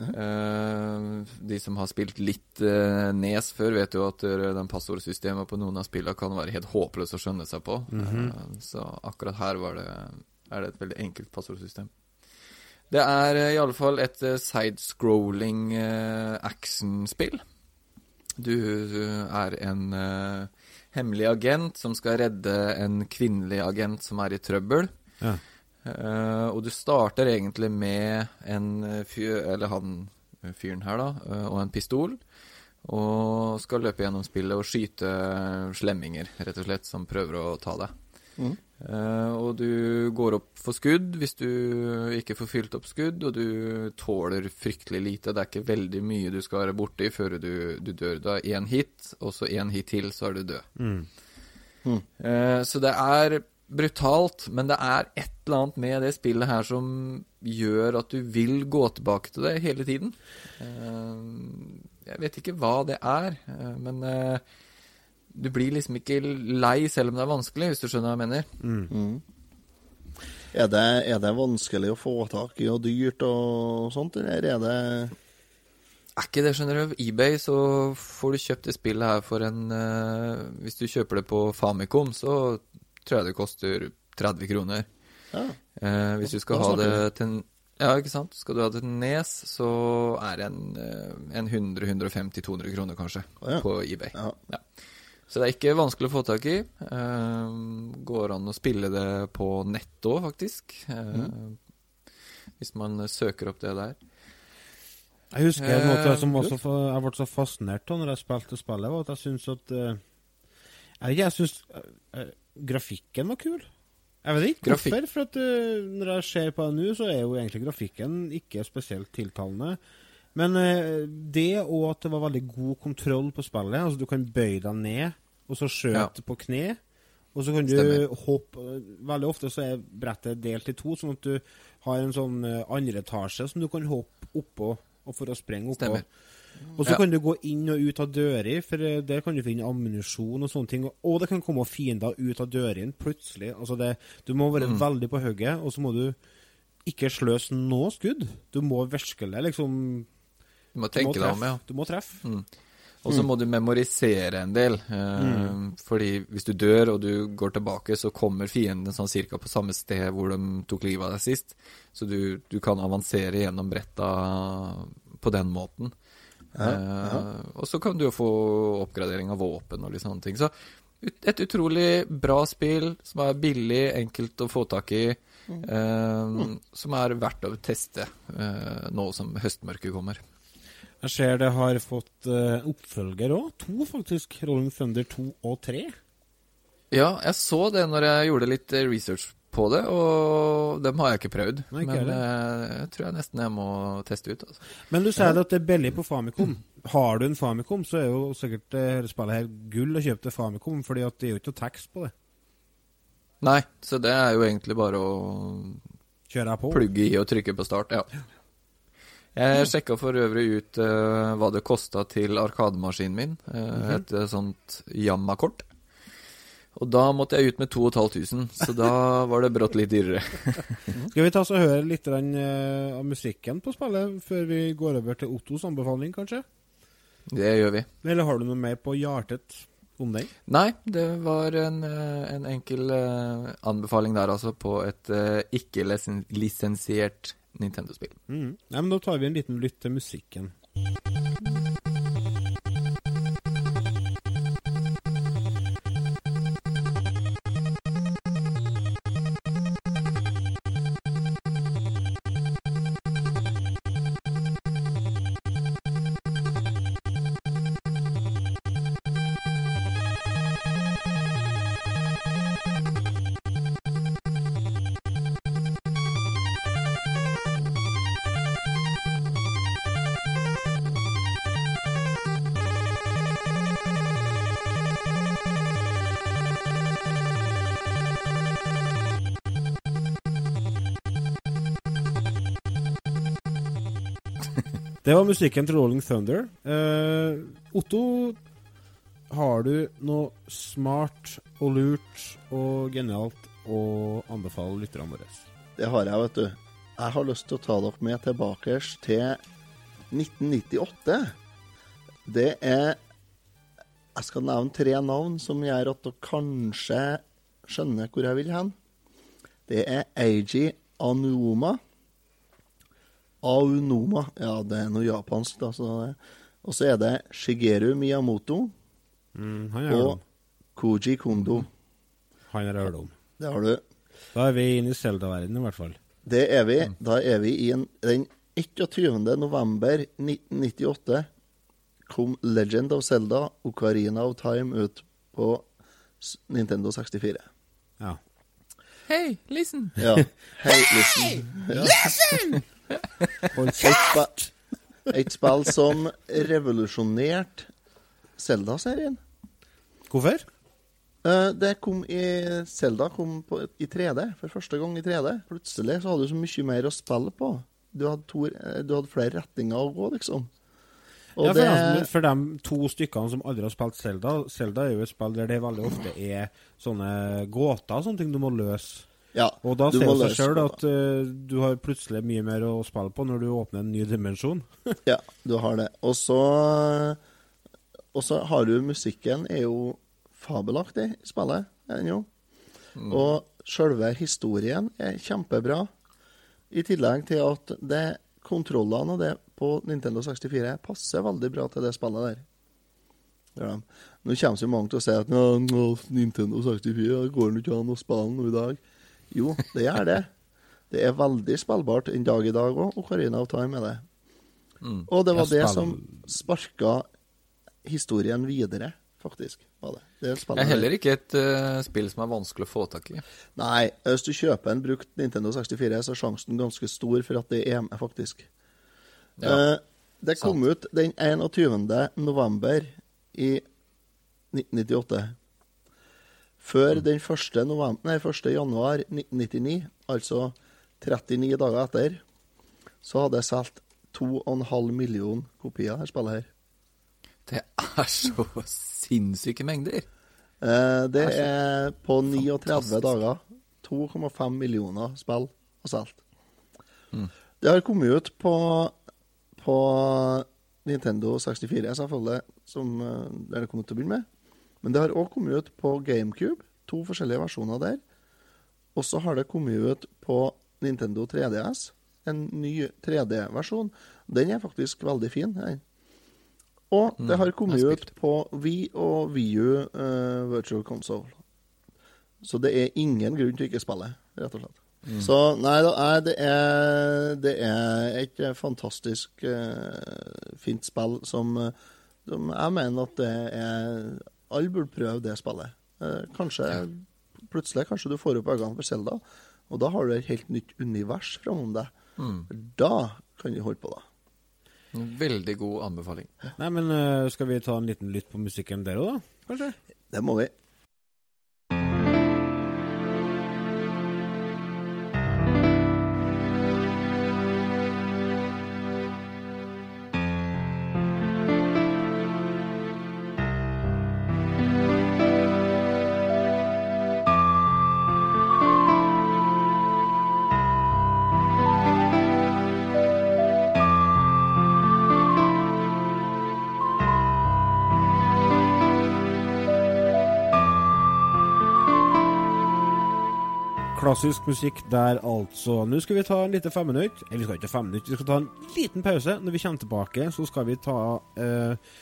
S3: Uh, de som har spilt litt uh, Nes før, vet jo at uh, den passordsystemet på noen av spillene kan være helt håpløst å skjønne seg på. Eh, så akkurat her var det, er det et veldig enkelt passordsystem. Det er eh, i alle fall et eh, sidescrolling eh, actionspill. Du er en hemmelig agent som skal redde en kvinnelig agent som er i trøbbel.
S1: Ja.
S3: Og du starter egentlig med en fyr, eller han fyren her, da, og en pistol. Og skal løpe gjennom spillet og skyte slemminger, rett og slett, som prøver å ta deg. Eh, og du går opp for skudd hvis du ikke får fylt opp skudd, og du tåler fryktelig lite. Det er ikke veldig mye du skal være borti før du, du dør. Du har én hit, og så én hit til, så er du død.
S1: Mm.
S3: Eh, så det er brutalt, men det er et eller annet med det spillet her som gjør at du vil gå tilbake til det hele tiden. Uh, Jeg vet ikke hva det er, men du blir liksom ikke lei selv om det er vanskelig, hvis du skjønner hva jeg mener.
S2: Mm. Er det, er det vanskelig å få tak i og dyrt og sånt, eller er det
S3: Er ikke det, skjønner du. eBay så får du kjøpt det spillet her for en uh, Hvis du kjøper det på Famicom, så tror jeg det koster 30 kroner.
S2: Ja.
S3: Uh, hvis du skal ha det til en Ja, ikke sant. Skal du ha det til Nes, så er det en, eh, en 100-150-200 kroner, kanskje,
S2: oh, ja.
S3: på eBay.
S2: Ja.
S3: Ja. Så det er ikke vanskelig å få tak i. Eh, går an å spille det på nett òg, faktisk. Eh,
S2: Mm.
S3: Hvis man søker opp det der.
S1: Jeg husker en måte som
S3: Eh,
S1: også fa- jeg ble så fascinert av når jeg spilte spillet, var at jeg syns at Jeg jeg syns grafikken var kul. Jeg vet ikke
S3: Grafikk-
S1: hvorfor, for at når jeg ser på det nå, så er jo egentlig grafikken ikke spesielt tiltalende. Men eh, det og at det var veldig god kontroll på spillet, altså du kan bøye deg ned, og så skjøte på kne, og så kan du
S3: Stemmer.
S1: hoppe Veldig ofte så er brettet delt i to, sånn at du har en sånn eh, andre etasje som du kan hoppe oppå og for å sprenge oppå.
S3: Stemmer.
S1: Og så
S3: Ja.
S1: kan du gå inn og ut av dører, for eh, der kan du finne ammunisjon og sånne ting. Og det kan komme fiender ut av dørene plutselig. Altså det, du må være
S3: Mm.
S1: veldig på hugget, og så må du ikke sløse noe skudd. Du må virkelig liksom
S3: Du må tenke deg om, ja.
S1: Du må treffe.
S3: Mm. Og så må du memorisere en del. Eh, Fordi hvis du dør og du går tilbake, så kommer fienden sånn cirka på samme sted hvor de tok livet av deg sist. Så du, du kan avansere gjennom bretta på den måten. Eh, og så kan du jo få oppgradering av våpen og litt sånne ting. Så et utrolig bra spill som er billig, enkelt å få tak i. eh, Som er verdt å teste eh, nå som høstmørket kommer.
S1: Jeg ser det har fått uh, oppfølger òg. To, faktisk. Rolling Thunder 2 og 3.
S3: Ja, jeg så det når jeg gjorde litt eh, research på det, og dem har jeg ikke prøvd.
S1: Nei, ikke
S3: men
S1: heller.
S3: eh, jeg tror jeg nesten jeg må teste ut. Altså.
S1: Men du sier at det er billig på Famicom. Har du en Famicom, så er jo sikkert det her spillet her gull å kjøpe til Famicom, fordi at det er jo ikke noe tekst på det.
S3: Nei, så det er jo egentlig bare å
S1: Kjøre på?
S3: plugge i og trykke på start, ja. Jeg sjekka for øvrig ut uh, hva det kosta til arkademaskinen min. Uh, Et eh, sånt Yamma-kort. Og da måtte jeg ut med 2500, så da var det brått litt dyrere.
S1: Skal vi ta oss og høre litt av musikken på spillet før vi går over til Ottos anbefaling, kanskje?
S3: Det gjør vi.
S1: Eller har du noe mer på hjertet om den?
S3: Nei, det var en, en enkel anbefaling der, altså, på et ikke-lisensiert Nintendo-spill.
S1: Mm. Nei, men Da tar vi en liten lytt til musikken. Det var musikken til Rolling Thunder. Eh, Otto, har du noe smart og lurt og genialt å anbefale lytterne våre?
S2: Det har jeg, vet du. Jeg har lyst til å ta dere med tilbake til 1998. Det er Jeg skal nevne tre navn som gjør at dere kanskje skjønner hvor jeg vil hen. Det er Eiji Anuoma. Aunoma. Ja, det er noe japansk, da. Så det. Og så er det Shigeru Miyamoto
S1: Mm,
S2: og. Koji Kondo.
S1: Han har jeg hørt om.
S2: Det har du.
S1: Da er vi inne i Zelda-verdenen, i hvert fall.
S2: Det er vi. Da er vi i en, den 21. november 1998 kom Legend of Zelda Ocarina of Time ut på Nintendo 64.
S1: Ja.
S3: Hey, listen!
S2: Ja. Hei, listen. Ja. Et, spe, et spill som revolusjonerte Zelda-serien.
S1: Hvorfor?
S2: Eh, Det kom i Zelda kom på, i 3D, for første gang i 3D. Plutselig så hadde du så mye mer å spille på. Du hadde, to, eh, du hadde flere retninger å gå, liksom. Og
S1: ja, for,
S2: det
S1: for de to stykkene som aldri har spilt Zelda Zelda er jo et spill der det veldig ofte er sånne gåter og sånne ting du må løse.
S2: Ja,
S1: Og da ser det seg sjøl at uh, du har plutselig mye mer å spille på når du åpner en ny dimensjon.
S2: Ja, du har det. Og så Og så har du musikken er jo fabelaktig i spillet ennå. Og sjølve historien er kjempebra. I tillegg til at det kontrollene og det på Nintendo 64 passer veldig bra til det spillet der. Ja. Nå kommer så mange til å si at «Nå, nå, Nintendo 64 går det ikke an å spille noe i dag. Jo, det gjør det. Det er veldig spillbart en dag i dag òg, Ocarina of Time er det. Og det var det som sparka historien videre, faktisk. var det. det
S3: Det er heller ikke et uh, spill som er vanskelig å få tak i.
S2: Nei, hvis du kjøper en brukt Nintendo 64, så er sjansen ganske stor for at det er med, faktisk.
S3: Ja,
S2: uh, det kom ut den 21. november i 1998. Før den 1. November, nei, 1. januar 1999, altså 39 dager etter, så hadde jeg solgt 2,5 million kopier av dette spillet her.
S3: Det er så sinnssyke mengder.
S2: Eh, det
S3: Det
S2: er på 39
S3: fantastisk.
S2: dager 2,5 millioner spill har solgt.
S3: Mm.
S2: Det har kommet ut på, på Nintendo 64, selvfølgelig, som eh, der det kom ut til å begynne med. Men det har òg kommet ut på GameCube, to forskjellige versjoner der. Og så har det kommet ut på Nintendo 3DS, en ny 3D-versjon. Den er faktisk veldig fin. den. Og det har kommet ut på Wii og VU uh, Virtual Console. Så det er ingen grunn til å ikke spille, rett og slett. Så nei, da det, er, det er et eh, fantastisk uh, fint spill som, eh, som jeg mener at det er Alle burde prøve det spillet. Eh, kanskje Plutselig kanskje du får opp øynene for Selda, og da har du et helt nytt univers framom deg. Da kan du holde på, da.
S3: Veldig god anbefaling.
S1: Nei, men eh, skal vi ta en liten lytt på musikken der òg, da? Kanskje?
S2: Det må vi.
S1: Klassisk musikk der, altså. Nå skal vi ta en liten femminutt. Eller vi skal ikke ta fem vi skal ta en liten pause. Når vi kommer tilbake, så skal vi ta eh,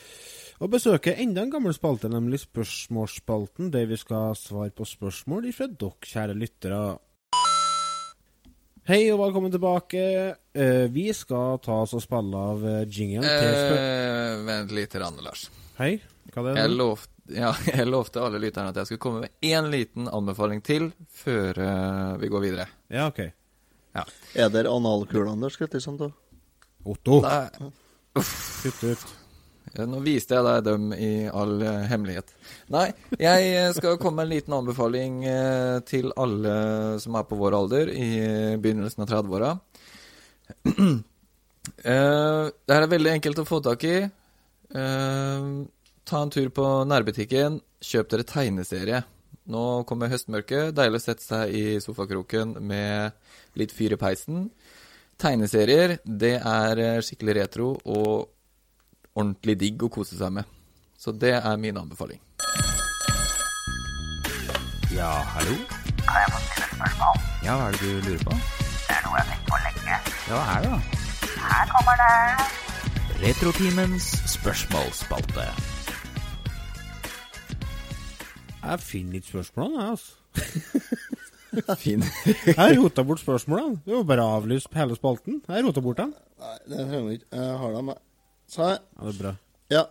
S1: og besøke enda en gammel spalte, nemlig Spørsmålsspalten, der vi skal svare på spørsmål ifra dere, kjære lyttere. Hei og velkommen tilbake. Eh, vi skal ta oss og spille av eh, til spør...
S3: Eh, vent litt, grann, Lars.
S1: Hei, hva er det?
S3: Jeg lovte, ja, jeg lovte alle lytterne at jeg skulle komme med én liten anbefaling til før uh, vi går videre.
S1: Ja, OK. Ja.
S2: Er det analkulene der, skal jeg sånn da?
S1: Otto,
S3: Nei,
S1: kutt ut.
S3: Ja, Nå viste jeg deg dem i all uh, hemmelighet. Nei, jeg eh, skal komme med en liten anbefaling uh, til alle som er på vår alder i begynnelsen av 30-åra. uh, det her er veldig enkelt å få tak i. Eh, ta en tur på nærbutikken, kjøp dere tegneserie. Nå kommer høstmørket, deilig å sette seg i sofakroken med litt fyr i peisen. Tegneserier, det er eh, skikkelig retro og ordentlig digg å kose seg med. Så det er min anbefaling.
S5: Ja, hallo?
S10: Kan jeg få stille et spørsmål?
S5: Ja, hva er det du lurer på?
S10: Det er noe jeg har tenkt på lenge.
S5: Ja, hva er det da?
S10: Her kommer det.
S5: Retrotimens spørsmålsspalte.
S1: Jeg finner ikke spørsmålene, jeg, altså.
S3: Fin.
S1: Jeg rota bort spørsmålene. Det var bare å avlyse hele spalten. Jeg rota bort dem.
S2: Nei, det trenger vi ikke. Jeg har dem, jeg. Så jeg
S1: Ja, det er bra.
S2: Ja.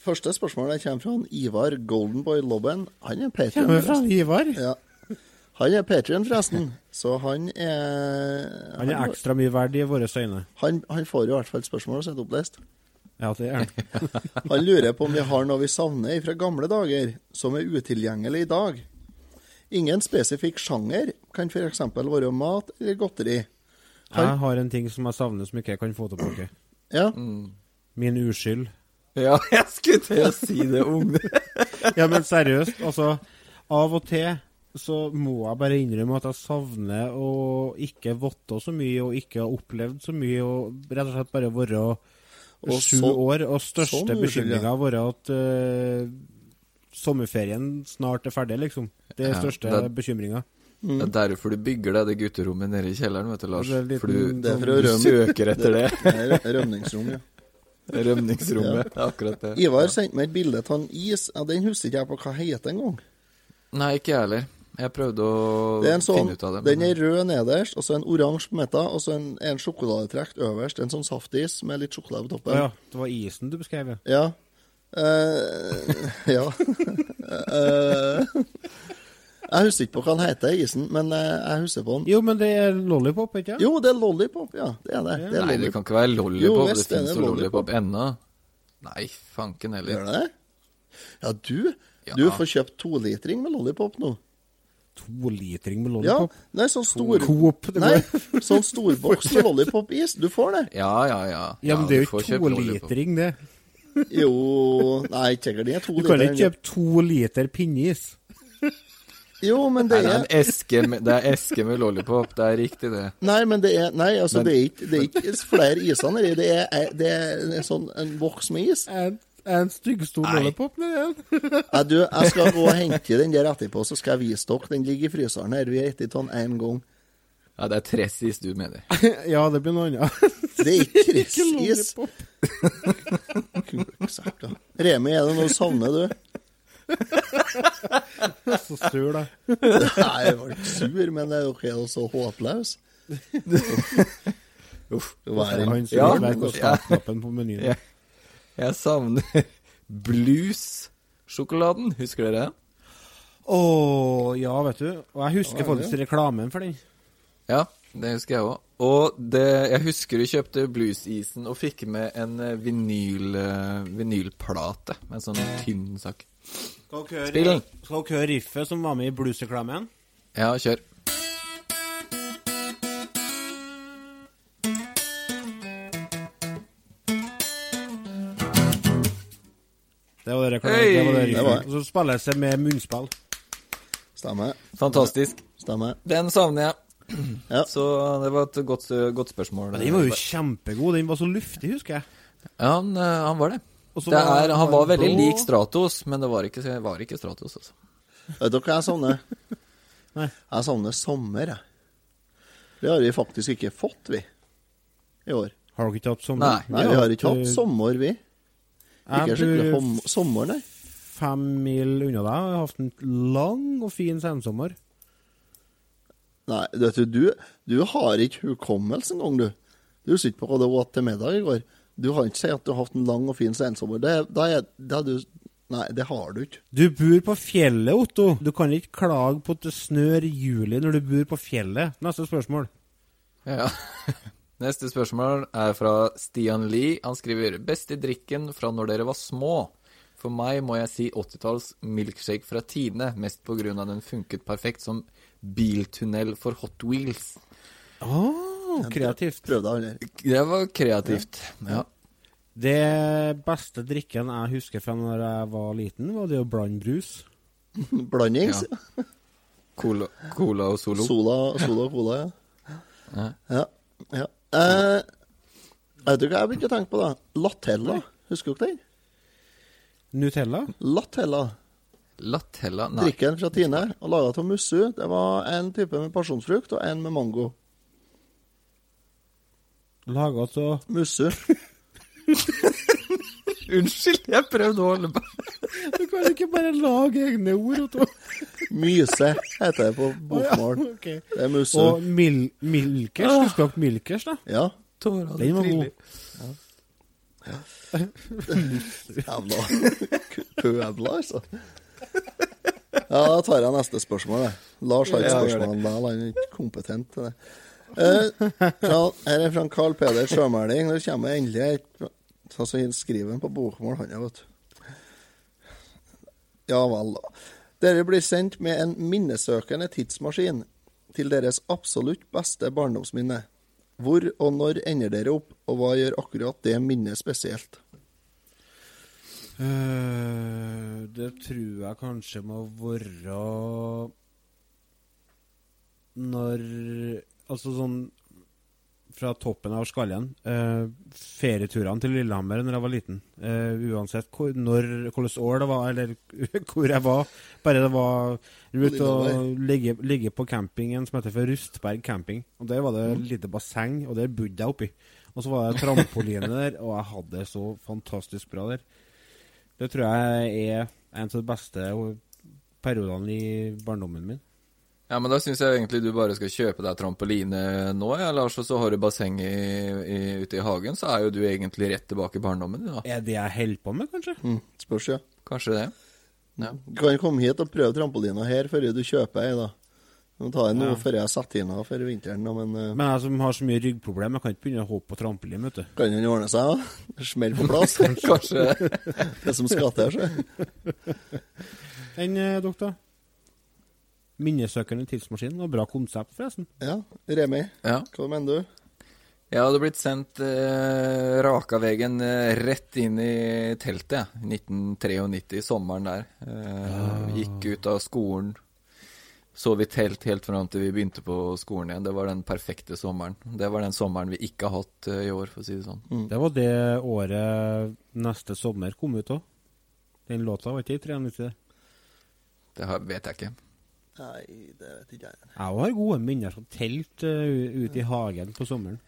S2: Første spørsmål jeg kommer fra han Ivar Goldenboy Lobben. Han er Patrion.
S1: Kommer fra Ivar.
S2: Ja. Han er Patrion, forresten. Så han er
S1: Han er ekstra mye verd i våre øyne.
S2: han, han får i hvert fall spørsmål og sitt opplest.
S1: Ja, det er han.
S2: Han lurer på om vi har noe vi savner fra gamle dager, som er utilgjengelig i dag. Ingen spesifikk sjanger, kan f.eks. være mat eller godteri.
S1: Jeg har en ting som jeg savner som ikke jeg kan få tilbake.
S2: Ja,
S1: Min uskyld.
S3: Ja, jeg skulle til å si det, unge.
S1: Ja, men seriøst, altså Av og til så må jeg bare innrømme at jeg savner å ikke votte så mye og ikke ha opplevd så mye, og rett og slett bare være
S2: Og
S1: sju
S2: så-
S1: år. Og største
S2: sånn
S1: bekymringa
S2: ja.
S1: har vært at uh, sommerferien snart er ferdig, liksom. Det er
S3: Ja,
S1: største
S3: det-
S1: bekymringa.
S3: Det er derfor du bygger deg det gutterommet nede i kjelleren, vet du, Lars.
S1: Det er liten,
S3: For du,
S2: Det er for å
S3: du søker etter det.
S2: Det er rømningsrom, ja.
S3: Rømningsrommet. Det er akkurat det.
S2: Ivar sendte meg et bilde av en is. Ja, Den husker ikke jeg på hva heter engang.
S3: Nei, ikke jeg heller. Jeg prøvde å
S2: Det en sånn,
S3: finne ut av det.
S2: Den er rød nederst, og så en oransje på midten, og så en, en sjokoladetrekt øverst. En sånn saftis med litt sjokolade på toppen.
S1: ja, det var isen du beskrev, ja.
S2: Ja. Eh, ja. uh, jeg husker ikke på hva den heter, isen, men eh, jeg husker på den.
S1: Jo, men det er lollipop, ikke sant?
S2: Jo, det er lollipop, ja. Det er det. det er
S3: Nei, det kan ikke være lollipop.
S2: Jo,
S3: det finnes jo
S2: lollipop.
S3: ennå. Nei, fanken heller.
S2: Gjør det det? Ja, du
S3: Ja.
S2: Du får kjøpt tolitring med lollipop nå.
S1: Tolitring med lollipop?
S2: Ja, nei, sånn stor
S1: Coop,
S2: Nei, sånn storboks med lollipop-is. Du får det.
S3: Ja, ja, ja.
S1: Ja, men det er jo
S3: får
S1: ikke tolitring, det.
S2: Jo Nei, ikke sikkert det er to
S1: Du kan
S2: liter.
S1: ikke kjøpe to liter pinneis.
S2: Jo, men det
S3: Nei, det er
S2: er
S3: eske med, det er eske med lollipop. Det er riktig, det.
S2: Nei, men det er Nei, altså,
S3: Men-
S2: det er ikke, det er ikke flere iser nedi. Det er, det er en sånn en boks med is.
S1: En, en styggstor lollipop, det er.
S2: Nei, du, jeg skal gå og hente den der etterpå, så skal jeg vise dere. Den ligger i fryseren her. Vi har spist den én gang.
S3: Ja, det er tressis du mener.
S1: Ja, det blir noe annet.
S2: Det er ikke. Kuksakka. Remi, er det noe du savner, du?
S1: Så sur, da.
S2: Nei, jeg var ikke sur, men er jo helt så håpløs.
S3: Uff.
S2: Er det?
S1: Han skulle
S3: Ja, ja.
S1: startknappen på menyen
S3: Ja. Jeg savner blues-sjokoladen. Husker dere?
S1: Å, ja, vet du. Og jeg husker faktisk reklamen for den.
S3: Ja, det husker jeg òg. Og det, jeg husker du kjøpte bluesisen og fikk med en eh, vinyl, eh, vinylplate med en sånn tynn sak.
S1: Skal dere høre riffet som var med i bluesreklamen?
S3: Ja, kjør.
S1: Det var det.
S3: Hei!
S1: Det var det
S2: Det var-
S1: Og så spilles det med munnspill.
S2: Stemmer.
S3: Fantastisk.
S2: Stemmer.
S3: Den savner jeg.
S2: Ja.
S3: Så det var et godt, godt spørsmål.
S1: Men den var jo kjempegod. Den var så luftig, husker jeg.
S3: Ja, han, eh, han var det.
S1: Var-
S3: er, han var veldig
S1: blå.
S3: lik Stratos, men det var ikke, var ikke Stratos, altså.
S2: Vet dere hva jeg savner? Jeg savner sommer, jeg. Det har vi faktisk ikke fått, vi, i år.
S1: Har dere ikke hatt sommer?
S3: Nei.
S2: Nei, vi har ikke hatt sommer, vi. Ikke skikkelig hom- sommer, nei.
S1: fem mil unna deg. Jeg har hatt en lang og fin sensommer.
S2: Nei, vet du, du, du har ikke hukommelse engang, du. Du husker ikke på hva det var til middag i går. Du har ikke sagt at du har hatt en lang og fin sensommer. Det, da er, det har du Nei, det har du ikke.
S1: Du bor på fjellet, Otto. Du kan ikke klage på at det snør i juli når du bor på fjellet. Neste spørsmål.
S3: Ja. Neste spørsmål er fra Stian Lie. Han skriver Beste drikken fra når dere var små. For meg må jeg si 80-talls milkshake fra Tine, mest på grunn av den funket perfekt som biltunnel for Hot Wheels.
S1: Å, kreativt.
S2: Prøv deg aldri.
S3: Det var kreativt. Ja.
S1: Det beste drikken jeg husker fra når jeg var liten, var det å blande brus.
S2: Blandings.
S3: Ja. Cola, cola og Solo.
S2: Sola, sola og cola, ja.
S3: Ja.
S2: Ja. ja. Eh, vet du hva jeg begynte å tenke på, da? Latella. Husker dere den?
S1: Nutella?
S2: Latella.
S3: Latella Nei.
S2: Drikken fra Tine og laga av mussu. Det var en type med pasjonsfrukt og en med mango.
S1: Laga av
S2: Mussu.
S3: Unnskyld, jeg prøvde å holde meg.
S1: Du kan ikke bare lage egne ord, Otto.
S2: Myse heter det på bokmål.
S1: Ok.
S2: Det er mussu.
S1: Og mil Milkers. Du skulle hatt Milkers, da?
S2: Ja.
S3: Tårene
S1: Den var god.
S2: Jævla Pødler, altså. Ja, da tar jeg neste spørsmål. Jeg. Lars har ikke
S3: Ja,
S2: spørsmål om det. Han er ikke kompetent til det. Uh, her er fra Carl Peder Sjømæling. Nå kommer endelig et Så han skriver på bokmål, han, ja, vet du. Ja vel, da. Dere blir sendt med en minnesøkende tidsmaskin til deres absolutt beste barndomsminne. Hvor og når ender dere opp, og hva gjør akkurat det minnet spesielt?
S1: Uh, det tror jeg kanskje må være Når Altså sånn fra toppen av skallen. Eh, ferieturene til Lillehammer når jeg var liten. Eh, uansett hvor, når, hvilket år det var, eller hvor jeg var. Bare det var ut og ligge, ligge på campingen som heter for Rustberg camping. Og Der var det
S2: Mm.
S1: lite basseng, og der bodde jeg oppi. Og så var det trampoline der, og jeg hadde det så fantastisk bra der. Det tror jeg er en av de beste periodene i barndommen min.
S3: Ja, men da syns jeg egentlig du bare skal kjøpe deg trampoline nå, ja, Lars, og så har du basseng i, i, ute i hagen, så er jo du egentlig rett tilbake i barndommen, din da.
S1: Er det jeg holder på med, kanskje?
S2: Mm, spørs, ja.
S3: Kanskje det. Ja.
S2: Du kan komme hit og prøve trampolina her før du kjøper ei, da. Du må ta en nå
S1: Ja.
S2: før jeg setter inn for vinteren, da, men uh...
S1: Men jeg som har så mye ryggproblemer, jeg kan ikke begynne å hoppe på trampolin, vet du.
S2: kan den ordne seg, da? Smell på plass.
S3: Kanskje.
S2: det som skal til, så.
S1: Enn eh, dere, da? Minnesøkeren i tidsmaskinen. Og bra konsept, forresten.
S2: Ja. Remi,
S3: Ja.
S2: hva mener du?
S3: Jeg hadde blitt sendt eh, Rakavegen eh, rett inn i teltet, jeg. 1993, sommeren der. Eh, Gikk ut av skolen. Sov i telt helt fram til vi begynte på skolen igjen. Det var den perfekte sommeren. Det var den sommeren vi ikke har hatt eh, i år, for å si det sånn.
S1: Det var det året neste sommer kom ut òg. Den låta var ikke i 93.
S3: Det vet jeg ikke.
S2: Nei, det vet ikke jeg.
S1: Jeg har gode minner fra telt uh, ute i hagen på sommeren.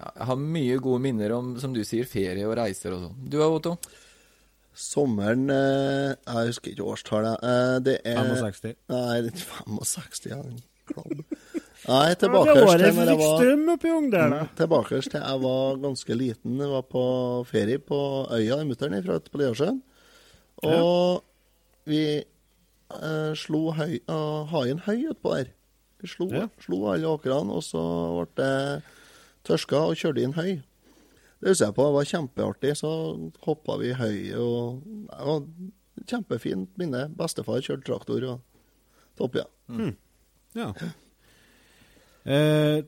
S3: Ja, jeg har mye gode minner om, som du sier, ferie og reiser og sånn. Du da, Otto?
S2: Sommeren eh, Jeg husker ikke årstallet. Eh, det er
S1: 65.
S2: Nei, det er 65, ja. Nei,
S1: Det
S2: tilbake
S1: var
S2: til når jeg var. Mm, Tilbake til jeg var ganske liten. Jeg var på ferie på øya i mutter'n fra Liasjøen. Og vi eh, slo høy, uh, haien høy utpå der. Vi slo,
S1: Ja.
S2: slo alle åkrene, og så ble det tørska og kjørte inn høy. Det husker jeg på, det var kjempeartig. Så hoppa vi i høyet, og det var kjempefint minne. Bestefar kjørte traktor og topp, ja.
S1: Ja. Eh,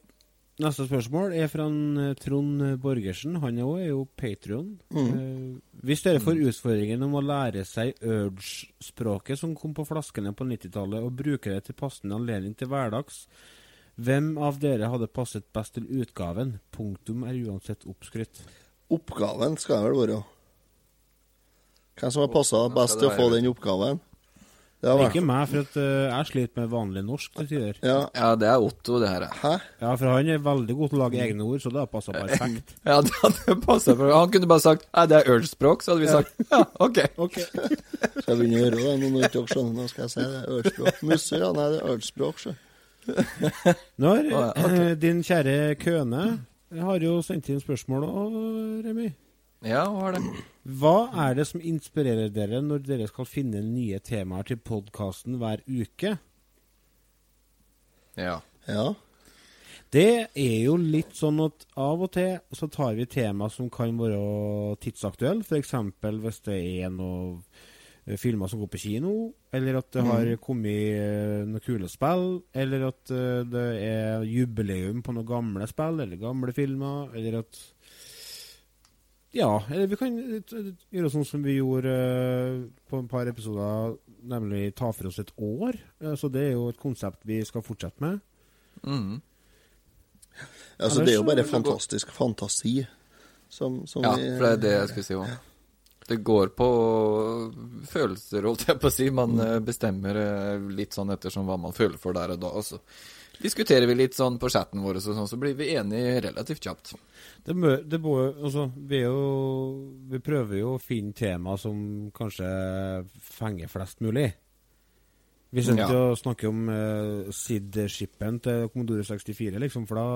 S1: neste spørsmål er fra eh, Trond Borgersen. Han er også er jo Patrion. Eh, hvis dere får utfordringen om å lære seg Urge-språket som kom på flaskene på 90-tallet, og bruker det til passende anledning til hverdags, hvem av dere hadde passet best til utgaven? Punktum er uansett oppskrytt.
S2: Oppgaven skal det vel være. Hvem som har passa best til å få den oppgaven? Det har vært
S1: Ikke meg, for at, uh, jeg sliter med vanlig norsk til tider.
S2: Ja.
S3: Ja, det er Otto, det her.
S2: Hæ?
S1: Ja, for han er veldig god til å lage egne ord, så det har passa perfekt.
S3: Ja, det hadde passa perfekt. Han kunne bare sagt Nei, det er ølspråk, så hadde vi sagt ja, OK.
S2: Skal jeg begynne å gjøre det nå når dere skjønner nå skal jeg si det? er Ølspråk. Musse, ja. Nei, det er ølspråk, sjø.
S1: Nå har
S3: Å, ja,
S1: eh, din kjære Køne har jo sendt inn spørsmål òg, Remi.
S3: Ja, hva er det?
S1: Hva er det som inspirerer dere når dere skal finne nye temaer til podkasten hver uke?
S3: Ja.
S2: Ja.
S1: Det er jo litt sånn at av og til så tar vi tema som kan være tidsaktuelle. F.eks. hvis det er noen eh, filmer som går på kino, eller at det har kommet eh, noen kule spill, eller at eh, det er jubileum på noen gamle spill eller gamle filmer, eller at Ja, eller vi kan eh, gjøre sånn som vi gjorde eh, på et par episoder, nemlig ta for oss et år. Så det er jo et konsept vi skal fortsette med.
S3: Mhm.
S2: Altså,
S1: Ellers
S2: det er jo bare fantastisk fantasi som, som
S3: Ja, for det er det jeg skulle si òg. Det går på følelser, holdt jeg på å si. Man eh, bestemmer litt sånn ettersom hva man føler for der og da. Og så diskuterer vi litt sånn på chatten vår, og sånn, så blir vi enige relativt kjapt.
S1: Det må, det må, altså, vi, er jo, vi prøver jo å finne tema som kanskje fenger flest mulig. Vi skal
S3: Ja.
S1: ikke å snakke om uh, SID-skippen til Commodore 64, liksom, for da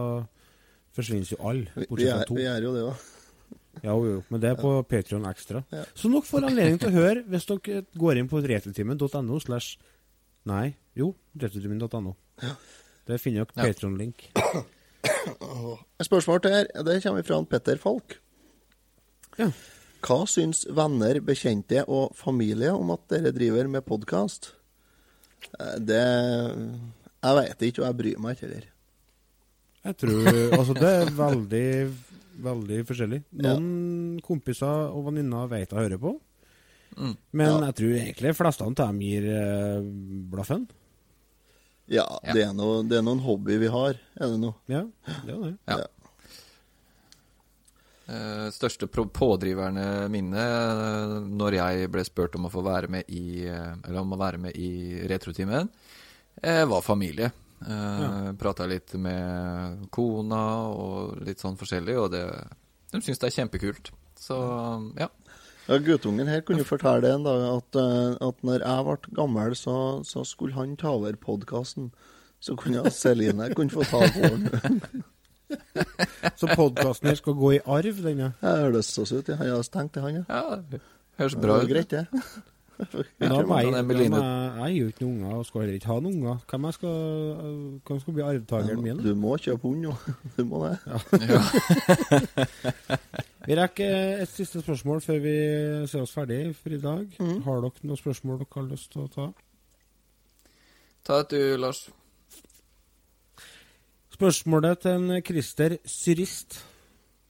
S1: forsvinner jo alle, bortsett
S2: er,
S1: fra to.
S2: vi er jo det, da.
S1: Ja, jo, jo, men det er på Patreon ekstra.
S2: Ja.
S1: Så dere får anledning til å høre hvis dere går inn på retrotimen.no slash Nei, jo, retrotimen.no. Der finner dere
S3: Ja.
S1: Patreon-link.
S2: Et spørsmål til her. Det kommer fra Petter Falk.
S1: Ja.
S2: Hva syns venner, bekjente og familie om at dere driver med podkast? Det Jeg vet ikke, og jeg bryr meg ikke heller.
S1: Jeg tror Altså, det er veldig, veldig forskjellig. Noen kompiser og venninner vet jeg hører på. Men jeg tror egentlig flestene fleste av dem gir uh, blaffen.
S2: Ja, Det, er noe, det er noen hobby vi har, er det nå?
S1: Ja, det er det.
S3: Ja. Eh, største pro- pådriverne mine uh, når jeg ble spurt om å få være med i uh, Eller om å være med i Retrotimen, eh, var familie. Uh,
S1: Ja.
S3: Prata litt med kona og litt sånn forskjellig, og det, de syns det er kjempekult. Så ja.
S2: Ja, Guttungen her kunne fortelle en dag at, eh, at når jeg ble gammel, så, så skulle han ta over podkasten. Så kunne Celine kunne få ta på den.
S1: Så podkasten her skal gå i arv, den, ja.
S2: Det høres så ut. Jeg har tenkt det, han, ja.
S3: ja høres bra
S2: Det
S3: ut.
S2: er Greit, det.
S1: Da må jeg, jeg, jeg er jo ikke noen unger og skal heller ikke ha noen unger. Hvem, jeg skal, hvem skal bli arvtakeren min?
S2: Du må kjøpe hund, jo. Du må det.
S1: Vi rekker et siste spørsmål før vi ser oss ferdig for i dag.
S2: Mm.
S1: Har dere noen spørsmål dere har lyst til å ta?
S3: Ta et du, Lars.
S1: Spørsmålet til en Christer Syrist.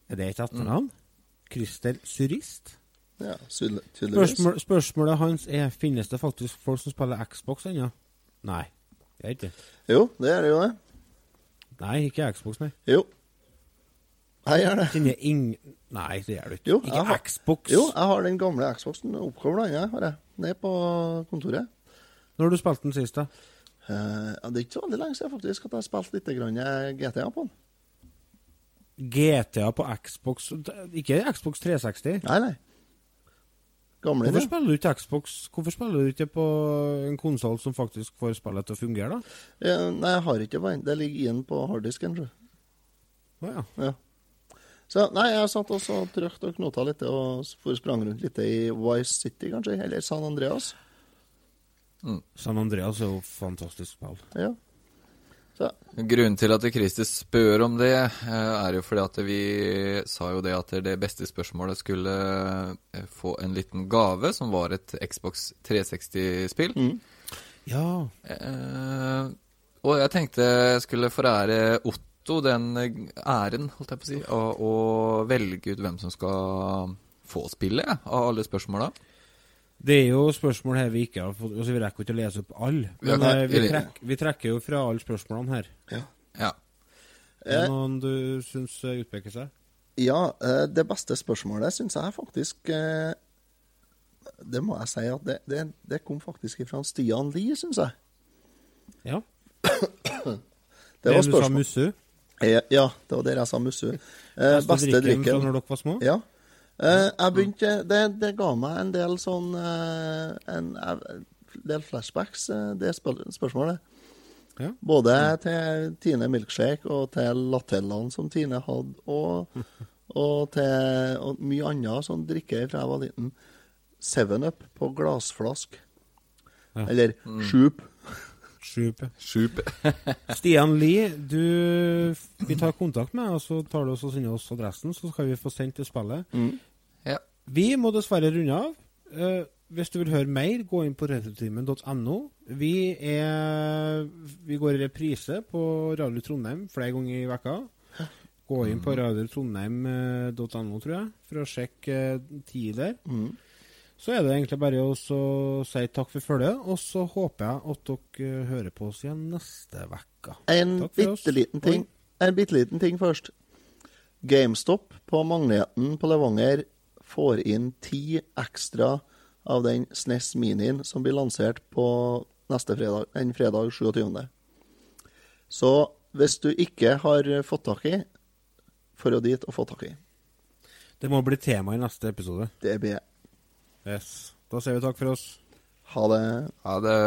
S1: Er det et etternavn?
S2: Mm.
S1: Christer Syrist?
S2: Ja, tydeligvis.
S1: Spørsmål, spørsmålet hans er Finnes det faktisk folk som spiller Xbox ennå. Nei, det er ikke.
S2: Jo, det er det jo det.
S1: Nei, ikke Xbox, nei.
S2: Jo. Jeg gjør det.
S1: Kjenner ing... Nei, det gjør du ikke.
S2: Jo,
S1: ikke
S2: har-
S1: Xbox.
S2: Jo, jeg har den gamle Xboxen oppkobla, jeg har jeg. Ned på kontoret.
S1: Når du spilte den sist, da?
S2: Uh, det er ikke så veldig lenge siden faktisk at jeg har spilt litt grann eh, GTA på den.
S1: GTA på Xbox Ikke Xbox 360?
S2: Nei, nei. Gamle
S1: Hvorfor spiller du ikke Xbox Hvorfor spiller du ikke på en konsoll som faktisk får spillet til å fungere, da?
S2: Uh, nei, jeg har ikke den. Det ligger igjen på harddisken, tror jeg.
S1: Å ja.
S2: Ja. Så nei, jeg satt også og trykte og knota litt og sprang rundt litt i Vice City, kanskje, eller San Andreas.
S1: San Andreas er jo fantastisk spill.
S2: Ja. Så
S3: Grunnen til at Christer spør om det, eh, er jo fordi at vi sa jo det at det beste spørsmålet skulle eh, få en liten gave, som var et Xbox 360-spill.
S1: Ja.
S3: Eh, og jeg tenkte jeg skulle forære Otto den eh, æren, holdt jeg på å si, å, å velge ut hvem som skal få spille, av alle spørsmåla.
S1: Det er jo spørsmål her vi ikke har fått altså Vi rekker ikke å lese opp alle. Men
S3: nei,
S1: eh, vi, trekk, vi trekker jo fra alle spørsmålene her.
S2: Ja.
S3: Ja.
S1: Er det noen du syns eh, utpeker seg?
S2: Ja, det beste spørsmålet syns jeg faktisk eh, Det må jeg si at det, det, det kom faktisk fra Stian Lie, syns jeg.
S1: Ja.
S2: Det var
S1: du sa
S2: spørsmål.
S1: Mussu?
S2: Eh, Ja, det var der jeg sa Mussu. Eh,
S1: Beste drikken fra når dere var små?
S2: Ja. Eh, jeg begynte det, det ga meg en del sånn eh, En en del flashbacks, eh, det spør spørsmålet.
S1: Ja.
S2: Både til Tine Milkshake og til latellene som Tine hadde, og, og til og mye annet sånn drikke fra jeg var liten. Seven Up på glassflask.
S1: Ja.
S2: Eller
S3: Mm.
S2: Sjup.
S1: Sjup.
S3: Sjupe.
S1: Stian Lie, du Vi tar kontakt med deg, og så tar du oss og sender oss adressen, så skal vi få sendt det spillet.
S2: Mm.
S3: Ja.
S1: Vi må dessverre runde av. Uh, hvis du vil høre mer, gå inn på retrotimen.no. Vi er Vi går i reprise på Radio Trondheim flere ganger i vekka. Gå inn på radiotrondheim.no, tror jeg, for å sjekke tider. tid der.
S2: Mm.
S1: Så er det egentlig bare å si takk for følget, og så håper jeg at dere eh, hører på oss igjen neste uke.
S2: En bitte liten ting. En bitte liten ting først. GameStop på Magneten på Levanger får inn ti ekstra av den SNES Minien som blir lansert på neste fredag, den fredag 27. Så hvis du ikke har fått tak i, får du dit og få tak i.
S1: Det må bli tema i neste episode.
S2: Det blir
S1: Yes. Da sier vi takk for oss.
S2: Ha det.
S3: Ha det.